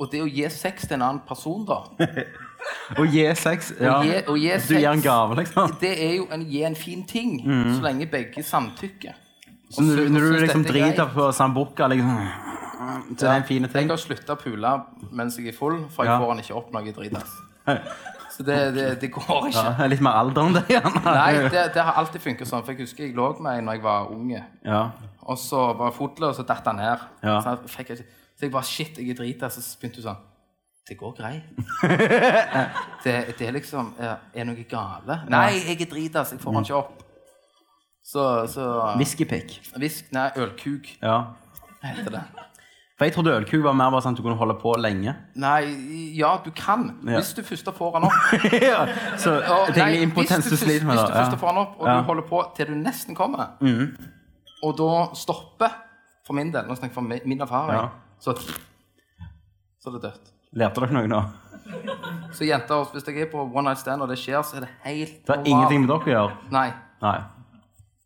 Og det å gi sex til en annen person, da Å gi sex. Ja. Å gi, å gi Du gir en gave, liksom. Det er jo en, gi en fin ting, så lenge begge samtykker. Så når, du- når du liksom er driter på Sambuca, liksom til det er en fin Jeg har slutta å pule mens jeg er full, for jeg Ja. får den ikke opp når jeg driter. Så det, det, det går ikke. Ja, litt mer alder enn det, gjerne. Nei, det, det har alltid funket sånn. For jeg husker jeg lå med en når jeg var unge. Ja. Og så var jeg fotløs, og så datt han ned. Ja. Så, jeg så jeg bare Shit, jeg er drita. Så begynte hun sånn Det går greit. det, er liksom Er noe gale? Nei, jeg er drita, så jeg får den ikke opp. Så, så Whiskypick. Visk, Nei, ølkuk Ja. heter det. For jeg trodde ølkuk var mer bare sånn at du kunne holde på lenge. Nei, ja, du kan. Ja. Hvis du først får den opp. ja. Så jeg tenker impotens du sliter med hvis du først får den opp, og Ja. du holder på til du nesten kommer, og da stopper, for min del, nå snakker jeg for min erfaring, Ja. så, så er det dødt. Lærte dere noe nå? Så jenter, hvis jeg er på one night stand og det skjer, så er det helt Det har ingenting med dere å gjøre? Nei. Nei.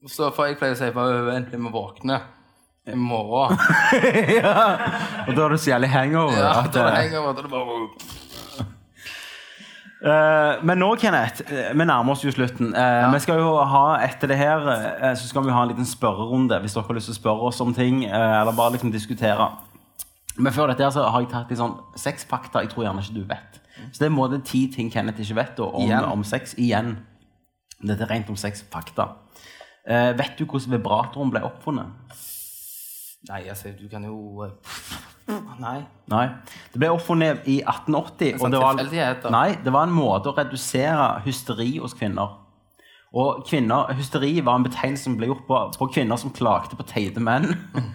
Så for jeg pleier å si bare vent til vi våkner i morgen. Og da har du så jævlig hangover. Ja, da er det hangover, da er det bare Uh, men nå, Kenneth, eh, vi nærmer oss jo slutten. Eh, Vi skal jo ha, Etter det her så skal vi ha en liten spørrerunde hvis dere har lyst til å spørre oss om ting. eller bare liksom diskutere. Men før dette her så har jeg tatt litt sånn sexfakta jeg tror gjerne ikke du vet. Så det er måte ti ting Kenneth ikke vet da, om, Igjen. om sex. Igjen. Dette er rent om sexfakta. Eh, vet du hvordan vibratoren ble oppfunnet? Nei, altså, du kan jo eh, Nei. Nei. Det ble oppfunnet i 1880. En sånn det var, nei, det var en måte å redusere hysteri hos kvinner. Og kvinner, Hysteri var en betegnelse som ble gjort på, på kvinner som klagde på teite menn.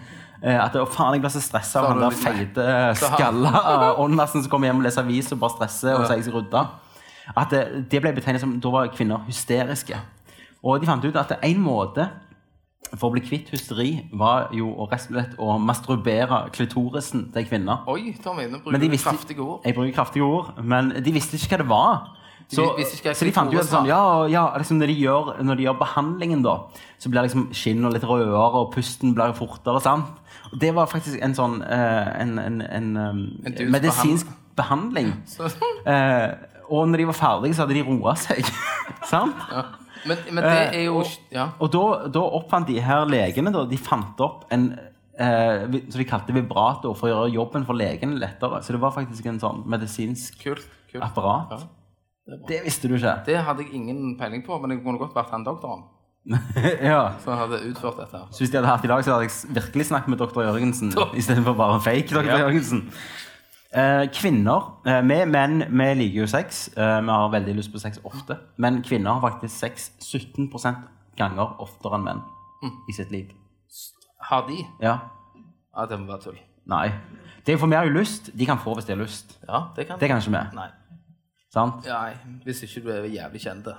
Eh, At det, faen, jeg ble så stressa av han der feite, skalla åndasen som kommer hjem og leser avis og bare stresser og sier jeg skal rydde. At det, det ble betegnet som da var kvinner hysteriske. Og de fant ut at en måte for å bli kvitt hysteri var jo rett og slett å masturbere klitorisen til kvinner. Oi, Tommy, nå bruker du kraftige ord. Jeg bruker kraftige ord, men de visste ikke hva det var. Så, de, så de fant ut at sånn, ja, ja, liksom når, de gjør, når de gjør behandlingen, da, så blir liksom skinnet litt rødere, og pusten blir fortere. sant? Og det var faktisk en sånn eh, en, en, en, um, En medisinsk behandling. Eh, og når de var ferdige, så hadde de roa seg. sant? Men, men det er jo Ja. Og da, da oppfant de her legene da, De fant opp en eh, som de kalte vibrator for å gjøre jobben for legene lettere. Så det var faktisk en sånn medisinsk Kult. kult. apparat. Ja, det, visste du ikke. Det hadde jeg ingen peiling på, men det kunne godt vært han doktoren ja. som hadde utført dette. Så hvis de hadde hatt i dag, så hadde jeg virkelig snakket med doktor Jørgensen istedenfor bare fake doktor Ja. Jørgensen. Eh, kvinner eh, Vi menn vi liker jo sex. Eh, vi har veldig lyst på sex ofte. Men kvinner har faktisk sex 17% ganger oftere enn menn i sitt liv. Har de? Ja. Ja, det må være tull. Nei. Det for vi har jo lyst. De kan få hvis de har lyst. Ja, det kan Det kan ikke vi. Nei. Sant? Nei, hvis ikke du er jævlig kjent.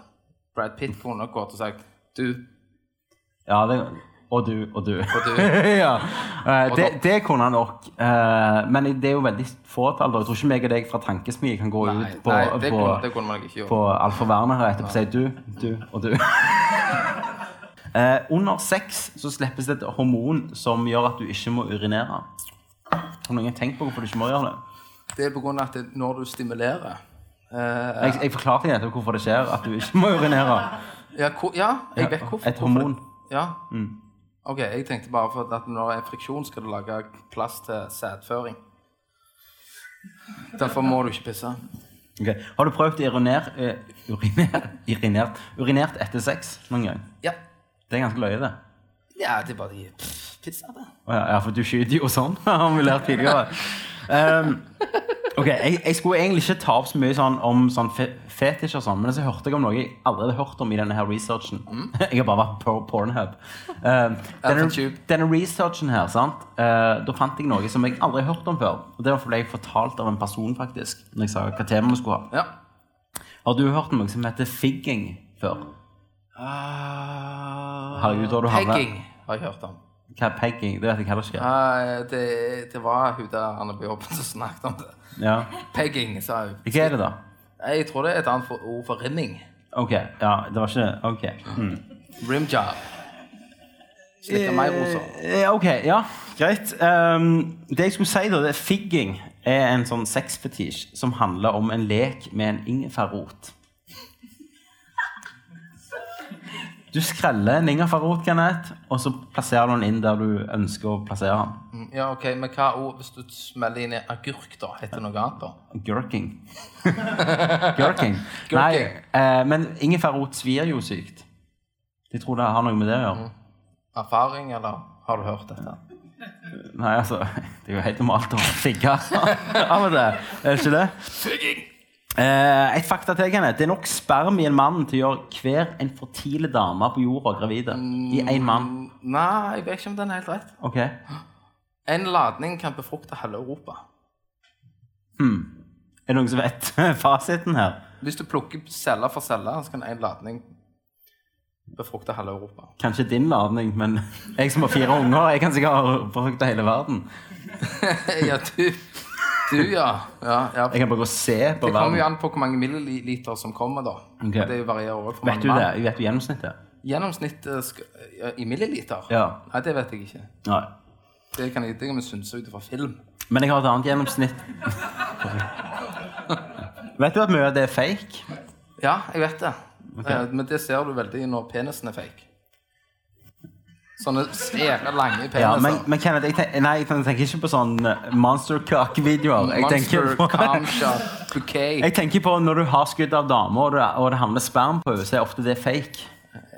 Brad Pitt kunne nok gått og sagt Du, Ja, det, og du, og du. og du ja. uh, det, det kunne han nok. Uh, men det er jo veldig fåtall. da. Jeg tror ikke meg og deg fra Tankesmie kan gå Nei, ut på, nei det, på, kunne, det kunne ikke på Alfa Werner her etterpå og si du, du og du. uh, under sex så slippes det et hormon som gjør at du ikke må urinere. Har noen tenkt på hvorfor du ikke må gjøre det? Det er på grunn av at det, når du stimulerer Jeg, jeg forklarte deg hvorfor det skjer, at du ikke må urinere. ja, hvor, ja, jeg vet hvorfor. Et hormon. Ja. Ok, jeg tenkte bare for at når det er friksjon, skal du lage plass til sædføring. Derfor må du ikke pisse. Ok. Har du prøvd å urinere, eh, urinere, urinert, urinert etter sex noen gang? Ja. Det er ganske løye, det. Ja, det er bare de pisser, det. Oh, ja, ja, for du skyter jo sånn. har vi lært tidligere. Um, ok, jeg, jeg skulle egentlig ikke ta opp så mye sånn om sånn fe fetisj og sånn, men så hørte jeg om noe jeg aldri hadde hørt om i denne her researchen. Jeg har bare vært på Pornhub. Um, denne, denne researchen her, sant? Uh, da fant jeg noe som jeg aldri har hørt om før. Og det fordi jeg fortalt av en person, faktisk, når jeg sa hva tema vi skulle ha. Ja. Har du hørt om noe som heter figging før? Herregud, da har du Pegging har jeg hørt om. Hva er pegging? Det vet jeg heller ikke. Uh, det, det var hun der Anne på jobben som snakket om det. Ja. Pegging, sa hun. Hva er det, da? Jeg tror det er et annet for, ord for rimming. Ok, ja, det var ikke Ok. Mm. Rimjob. Slikke meg rosa. Eh, ok, ja, greit. Um, det jeg skulle si, da, det er figging er en sånn sexfetisj som handler om en lek med en ingefærrot. Du skreller en ingefærrot, Kenneth, og så plasserer du den inn der du ønsker å plassere den. Ja, ok, Men hva ord hvis du smeller inn i agurk, da? Heter det noe annet, da? Gurking. Gurking. Nei, eh, men ingefærrot svir jo sykt. De tror det har noe med det å gjøre. Erfaring, eller har du hørt dette? Nei, altså, det er jo helt normalt å figge av og til. Er det ikke det? Eh, et fakta til, Kenneth. Det er nok sperm i en mann til å gjøre hver en fertile dame på jorda gravide. I én mann. Nei, jeg vet ikke om den er helt rett. Ok. En ladning kan befrukte halve Europa. Hmm. Er det noen som vet fasiten her? Hvis du plukker celle for celle, så kan en ladning befrukte halve Europa. Kanskje din ladning, men jeg som har fire unger, jeg kan sikkert befrukte hele verden. ja, du, du ja. ja, ja. Jeg kan bare gå og se på Det kommer jo verden. an på hvor mange milliliter som kommer, da. Ok. Det varierer også for Vet mange du det? mann. Vet du gjennomsnittet? Gjennomsnittet sk- ja, i milliliter? Ja. Nei, det vet jeg ikke. Nei. Det kan, jeg, det kan vi synse ut fra film. Men jeg har et annet gjennomsnitt. Vet du at mye av det er fake? Ja, jeg vet det. Eh, Men det ser du veldig når penisen er fake. Sånne svære, lange peniser. Ja, men, men Kenneth, jeg, tenker, nei, jeg tenker ikke på sånne monstercock-videoer. Jeg, tenker Monster, på- bouquet. jeg tenker på når du har skudd av damer, og det, og det havner sperm på henne, så er ofte det fake.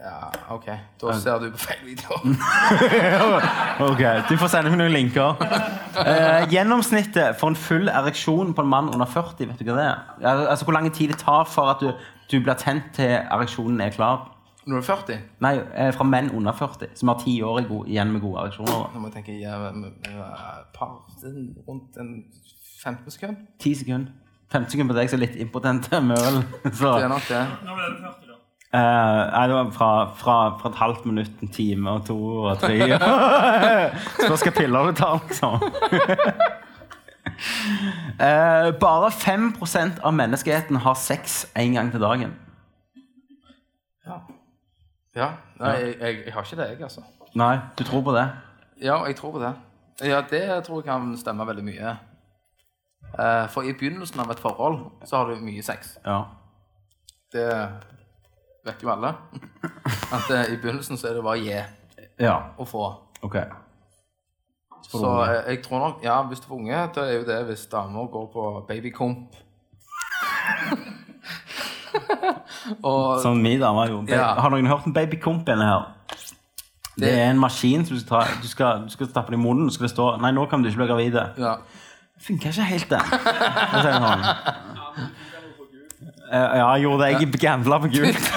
Ja, ok. Da ser du på feil video. Ok, Du får sende meg noen linker. Eh, gjennomsnittet for en full ereksjon på en mann under 40, vet du hva det er? Al- Altså Hvor lang tid det tar for at du, du blir tent til ereksjonen er klar? Når du er 40? Nei, eh, fra menn under 40, som har ti år igjen med gode ereksjoner. Nå må jeg tenke ja, par rundt en 15 sekunder. 10 sekunder. 15 sekunder på deg som er litt impotent med øl. Så, Det er nok det. Uh, nei, det var fra, fra, fra et halvt minutt, en time og to og tre. Spørs hvilke piller du tar, liksom. Uh, bare 5% av menneskeheten har sex én gang til dagen. Ja, nei, jeg, jeg, jeg har ikke det, jeg, altså. Nei, du tror på det? Ja, jeg tror på det. Ja, det tror jeg kan stemme veldig mye. Eh, for i begynnelsen av et forhold så har du mye sex. Ja. Det vet jo alle. At eh, i begynnelsen så er det bare å gi Ja, og få. ok. Så eh, jeg tror nok, ja, hvis du får unge, da er jo det hvis damer går på babykomp. Og Som min dame jo. Ja. Har noen hørt om babykomp inne her? Det er en maskin som du skal, ta, du skal, du skal stappe den i munnen, så skal det stå Nei, nå kan du ikke bli gravid. ja. Funka ikke helt, det sånn. Eh, ja, jeg gjorde det. Jeg gambla på gult.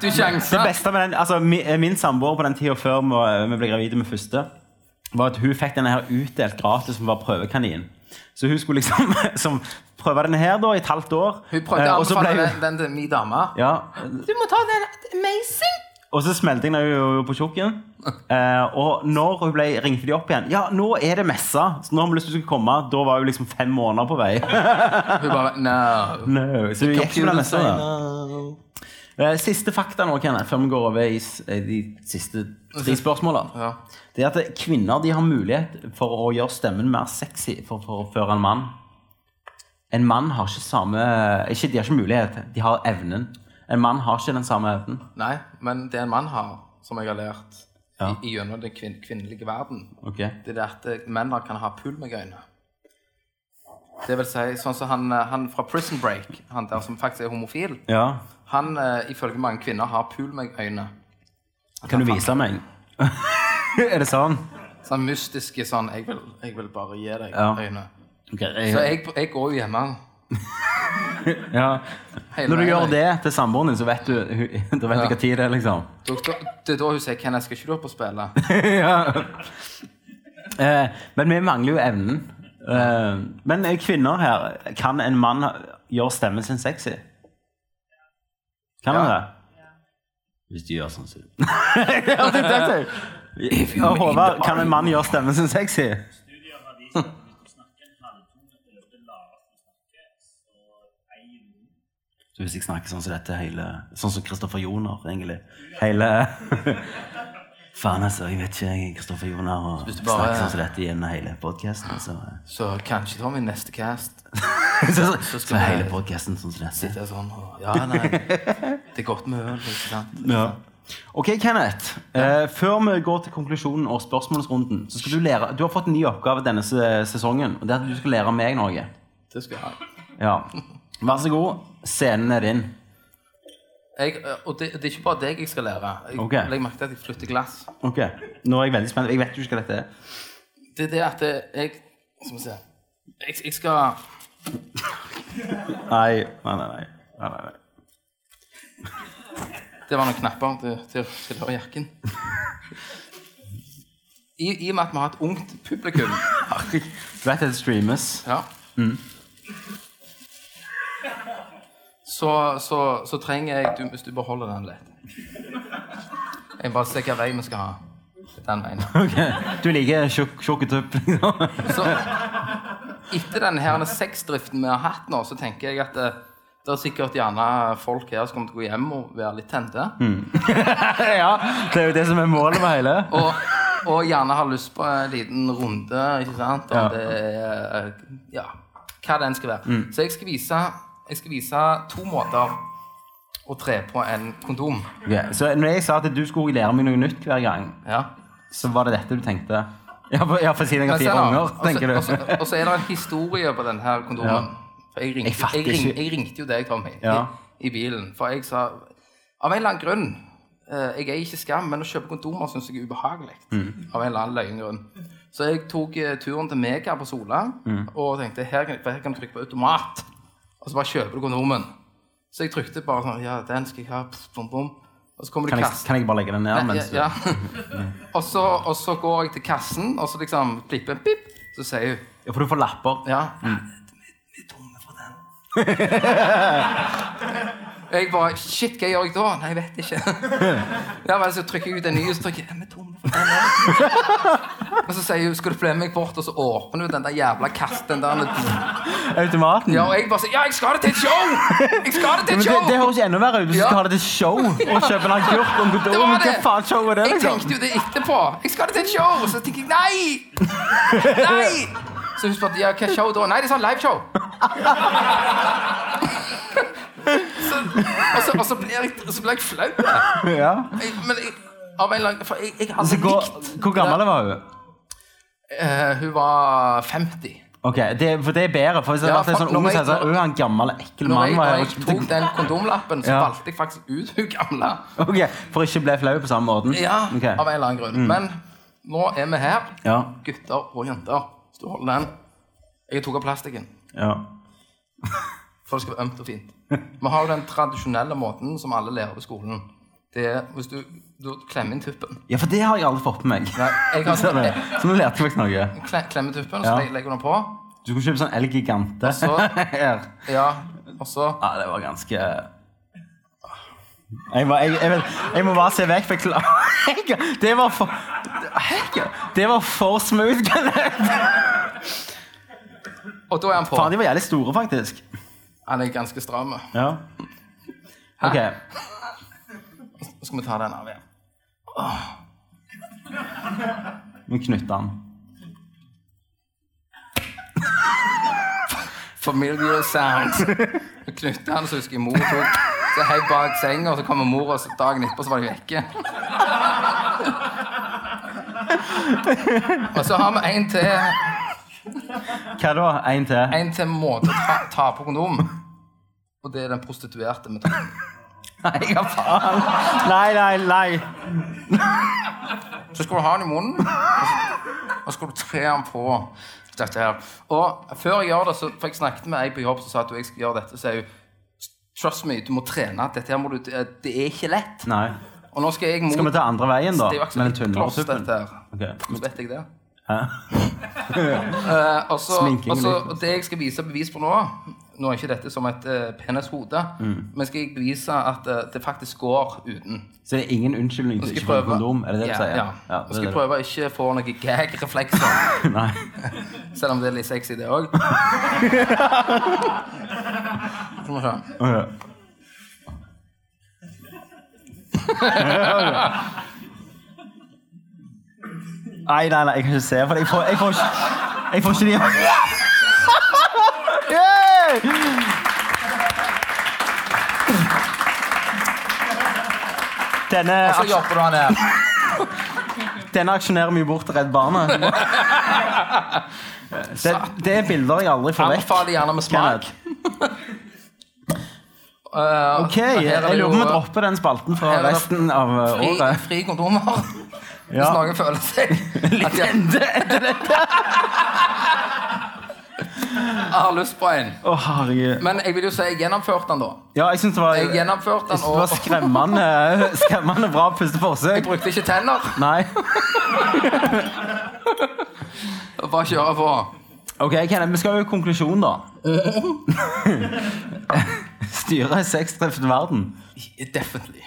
Du Det sjanser. beste med den, altså, min, min samboer på den tida før vi ble gravide med første var at hun fikk denne her utdelt gratis som var prøvekanin. Så hun skulle liksom som, prøve denne her da i et halvt år. Hun prøvde Eh, å anbefale den, hun- den til min dame. Ja, Du må ta den. Amazing! og så smelte jeg henne på tjukken. Eh, og når hun ble, ringte de opp igjen Ja, nå er det messa. så nå har vi lyst til å komme. Da var hun liksom fem måneder på vei. Hun bare No. no. Så hun gikk på den messa. no. Eh, Siste fakta nå, Kenneth, før vi går over i i de siste tre spørsmålene. Ja. Det er at kvinner de har mulighet for å gjøre stemmen mer sexy for, å føre en mann. En mann har ikke samme ikke, De har ikke mulighet, de har evnen. En mann har ikke den samme evnen. Nei, men det en mann har, som jeg har lært Ja. i, gjennom den kvin kvinnelige verden, okay. det er at eh, menn kan ha pulmegøyne. Det vil si, sånn som han, eh, han fra Prison Break, han der som faktisk er homofil, Ja. han eh, ifølge mange kvinner har pulmegøyne. Kan du vise meg? er det sånn? Sånn mystiske sånn Jeg vil, jeg vil bare gi deg Ja. øyne. Ok, Så jeg, jeg går jo hjemme. ja. hele Når du veien, gjør jeg. det til samboeren din, så vet du, da vet du hva tid det er, liksom. Da- da- Det er da hun sier 'Kenneth, skal ikke du opp og spille?' ja. eh, men vi mangler jo evnen. Eh, men eh, kvinner her, kan en mann gjøre stemmen sin sexy? Kan han Ja. det? Hvis de gjør sånn som ja, det, det, det. Ja, Håvard, kan en mann gjøre stemmen sin sexy? Så hvis jeg snakker sånn som dette hele Sånn som Kristoffer Joner, egentlig. Hele Faen, altså. Jeg vet ikke, jeg, Kristoffer Joner, og hvis du bare- snakker sånn som dette gjennom hele podkasten. Så, Så kanskje min neste cast. så, så, skal så hele podkasten sånn som dette. Sitte sånn og Ja, nei. Det er godt med øl, ikke sant? Ja. Ok, Kenneth. Eh, før vi går til konklusjonen og spørsmålsrunden, så skal du lære Du har fått en ny oppgave denne sesongen. og Det er at du skal lære meg noe. Det skal jeg ha. Ja. Vær så god. Scenen er din. Jeg, eh, og det, det er ikke bare deg jeg skal lære. Jeg Ok. legger merke til at jeg flytter glass. Ok, Nå er jeg veldig spent. Jeg vet jo ikke hva dette er. Det er det at det, jeg Skal vi se Jeg, jeg skal nei. nei. nei, nei, nei. Det var noen knapper til, til å tilhøre jakken. I, I og med at vi har et ungt publikum Du vet det streames. Ja. Så, så, så trenger jeg du, Hvis du beholder holder den litt Jeg må bare se hvilken vei vi skal ha. Den veien. Okay. Du liker tjukk tjukk tupp? liksom. Så etter denne her sexdriften vi har hatt nå, så tenker jeg at det, er sikkert gjerne folk her som kommer til å gå hjem og være litt tente. ja, det er jo det som er målet med hele. Og, og gjerne har lyst på en liten runde, ikke sant? Om Ja. det Ja, hva det enn skal være. Så jeg skal vise Jeg skal vise to måter å tre på en kondom. Okay. Så når jeg sa at du skulle lære meg noe nytt hver gang, Ja. så var det dette du tenkte? Ja, for, ja, for siden jeg har fire unger, tenker du? Og så, er det en historie på denne kondomen. Ja. For jeg ringte, Jeg jeg, ring, jeg ringte jo deg, Tommy, Ja. i, i bilen. For jeg sa Av en eller annen grunn eh, Jeg er ikke skam, men å kjøpe kondomer syns jeg er ubehagelig. Mm. Av en eller annen løgn grunn. Så jeg tok eh, turen til Mega på Sola Mm. og tenkte her kan, her kan du trykke på automat. Og så bare kjøper du kondomen. Så jeg trykte bare sånn Ja, den skal jeg ha. Bom, bom. Og så kommer det Kan jeg, kan jeg bare legge den ned? Nei, ja, ja. og, så, og så går jeg til kassen, og så liksom plipper pip. Så sier hun Ja, for du får lapper. Ja. Mm. Jeg bare Shit, hva gjør jeg da? Nei, jeg vet ikke. Ja, vel, Så trykker jeg ut en ny, og så trykker jeg er den. også». Og så sier hun skal du bli med meg bort, og så åpner hun den der jævla kasten der. Automaten? Ja, og jeg bare sier Ja, jeg skal det til et show! Jeg skal det til et det, show! det høres jo enda verre ut hvis du skal ha det til et show og kjøpe en agurk og Det kondom. Hva faen show er det? Jeg liksom? tenkte jo det etterpå. Jeg skal det til et show! Og så tenker jeg nei! Nei! Så hun spurte ja, hva show da? Nei, det er sånn liveshow. Så, og, så, og så ble jeg, så jeg flau. Ja. Jeg- Men jeg, av en lang, For jeg, jeg hadde Så hvor, likt hvor gammel var hun? Eh, Hun var 50. Ok, det, For det er bedre. For hvis det Ja, hadde vært en sånn når ung jeg- som sa han gammel, ekkel Når mann jeg, var når her jeg tok den kondomlappen, så Ja. valgte jeg faktisk ut hun gamle. Ok, For ikke bli flau på samme måten? Ja, Ok. av en eller annen grunn. Men nå er vi her, Ja. gutter og jenter. Hvis du holder den Jeg tok av plastikken. Ja. For det skal være ømt og fint. Vi har jo den tradisjonelle måten som alle lærer på skolen. Det er hvis du, du klemmer inn tuppen. Ja, for det har jeg aldri fått med meg. Nei, jeg har Så, det. så nå lærte jeg faktisk noe. kle, klemmer tuppen, Ja. så leg- legger du den på. Du skulle kjøpe sånn El Gigante. Så- Her. Ja, og så Ja, det var ganske jeg, må- jeg, jeg, vet- jeg må bare se vekk, for jeg klarer Det var for Det var for smooth. Og da er han på. Faen, de var jævlig store, faktisk. Han er ganske stram. Ja. Ok. Så skal vi ta den av igjen. Vi knytter den. Familiar sound. Så knytter han, så husker jeg mor tok så hei, bak senga, og så kommer mor, og så dagen etterpå så var de vekke. Og så har vi en til Hva da? En til? En til måte å ta, ta på kondom. Og det er den prostituerte metoden. Nei, hva faen? Nei, nei, nei. Så skal du ha den i munnen, og så, skal du tre den på dette her. Og før jeg gjør det, så for jeg snakket med ei på jobb som sa at jeg skal gjøre dette, så jo Trust me, du må trene. Dette her må du, det er ikke lett. Nei. Og nå skal jeg mot Skal vi ta andre veien, da? Med den tynnere kloss, tuppen? dette her. Ok. Hvordan vet jeg det? Hæ? Eh, Sminking og det jeg skal vise bevis på nå Nå er ikke dette som et uh, penishode, Mm. men skal jeg bevise at uh, det faktisk går uten. Så det er ingen unnskyldning til ikke å få prøve kondom? Er det det du ja, sier? Ja. Ja, Nå skal jeg prøve å ikke få noen gag-reflekser. Nei. selv om det er litt sexy, det òg. Vi se. Nei, nei, nei, jeg kan ikke se, for jeg får, jeg får ikke Jeg får ikke de! Denne, Og så jobber du han her. denne aksjonerer mye bort til Redd Barna. Det, det er bilder jeg aldri får vekk. Anbefaler gjerne med smak. Eh, Ok, her er jeg det lurer på om vi jo, dropper den spalten fra her er det resten av uh, fri, året. fri kondomer. Hvis Ja. noen føler seg at Jeg har lyst på en. Herregud. Men jeg vil jo si jeg gjennomførte den, da. Ja, jeg syns det var, Jeg gjennomførte jeg synes det var og skremmende, skremmende bra første jeg brukte ikke tenner. Nei. Bare kjøre på. Ok, Kenneth, vi skal jo i konklusjon, da. Styret sexdrift verden. Definitely.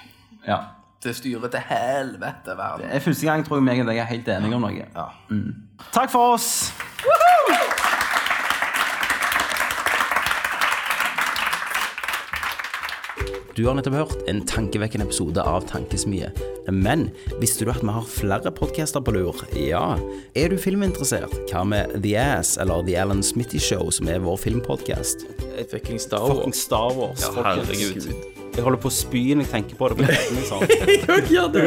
Ja. Det styrer til helvete verden. Det er første gang tror jeg meg og deg er helt enige om noe. Ja. Takk for oss. Du har nettopp hørt en tankevekkende episode av Tankesmie. Men visste du at vi har flere podcaster på lur? Ja. Er du filminteressert? Hva med The Ass eller The Alan Smitty Show, som er vår filmpodcast? Fucking Star Wars. Fucking Star Wars. Ja, herregud. Jeg holder på å spy når jeg tenker på det. på liksom. Jeg har ikke gjort det.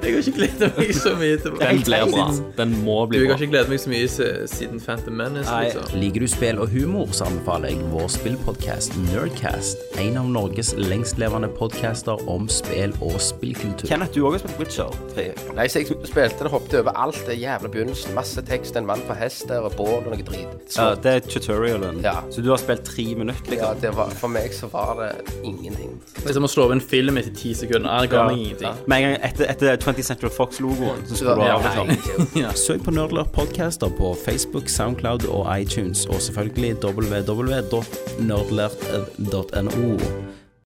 Jeg har ikke gledet meg så mye til Den blir bra. Den må bli bli jeg bra. har ikke gledet meg så mye siden Phantom Menace. Liksom. Liker du spill og humor, så anbefaler jeg vår spillpodcast Nerdcast. En av Norges lengstlevende podcaster om spill og spillkultur. Kenneth, du òg har spilt Witcher 3. Nei, så jeg spilte det, hoppet over alt det jævla begynnelsen. Masse tekst, en mann på hest der, og bål og noe drit. Så, Ja, det er tutorialen. Ja. Så du har spilt tre minutter, ja, liksom? det var, for meg så var det ingenting. Det er som å slå over en film etter ti sekunder. Det ga Ja. meg ingenting. Med en gang etter, etter 20th Central Fox-logoen, så skulle du Ja, ha liksom. Søk på Nerdlert podcaster på Facebook, Soundcloud og iTunes, og selvfølgelig www.nerdlert.no.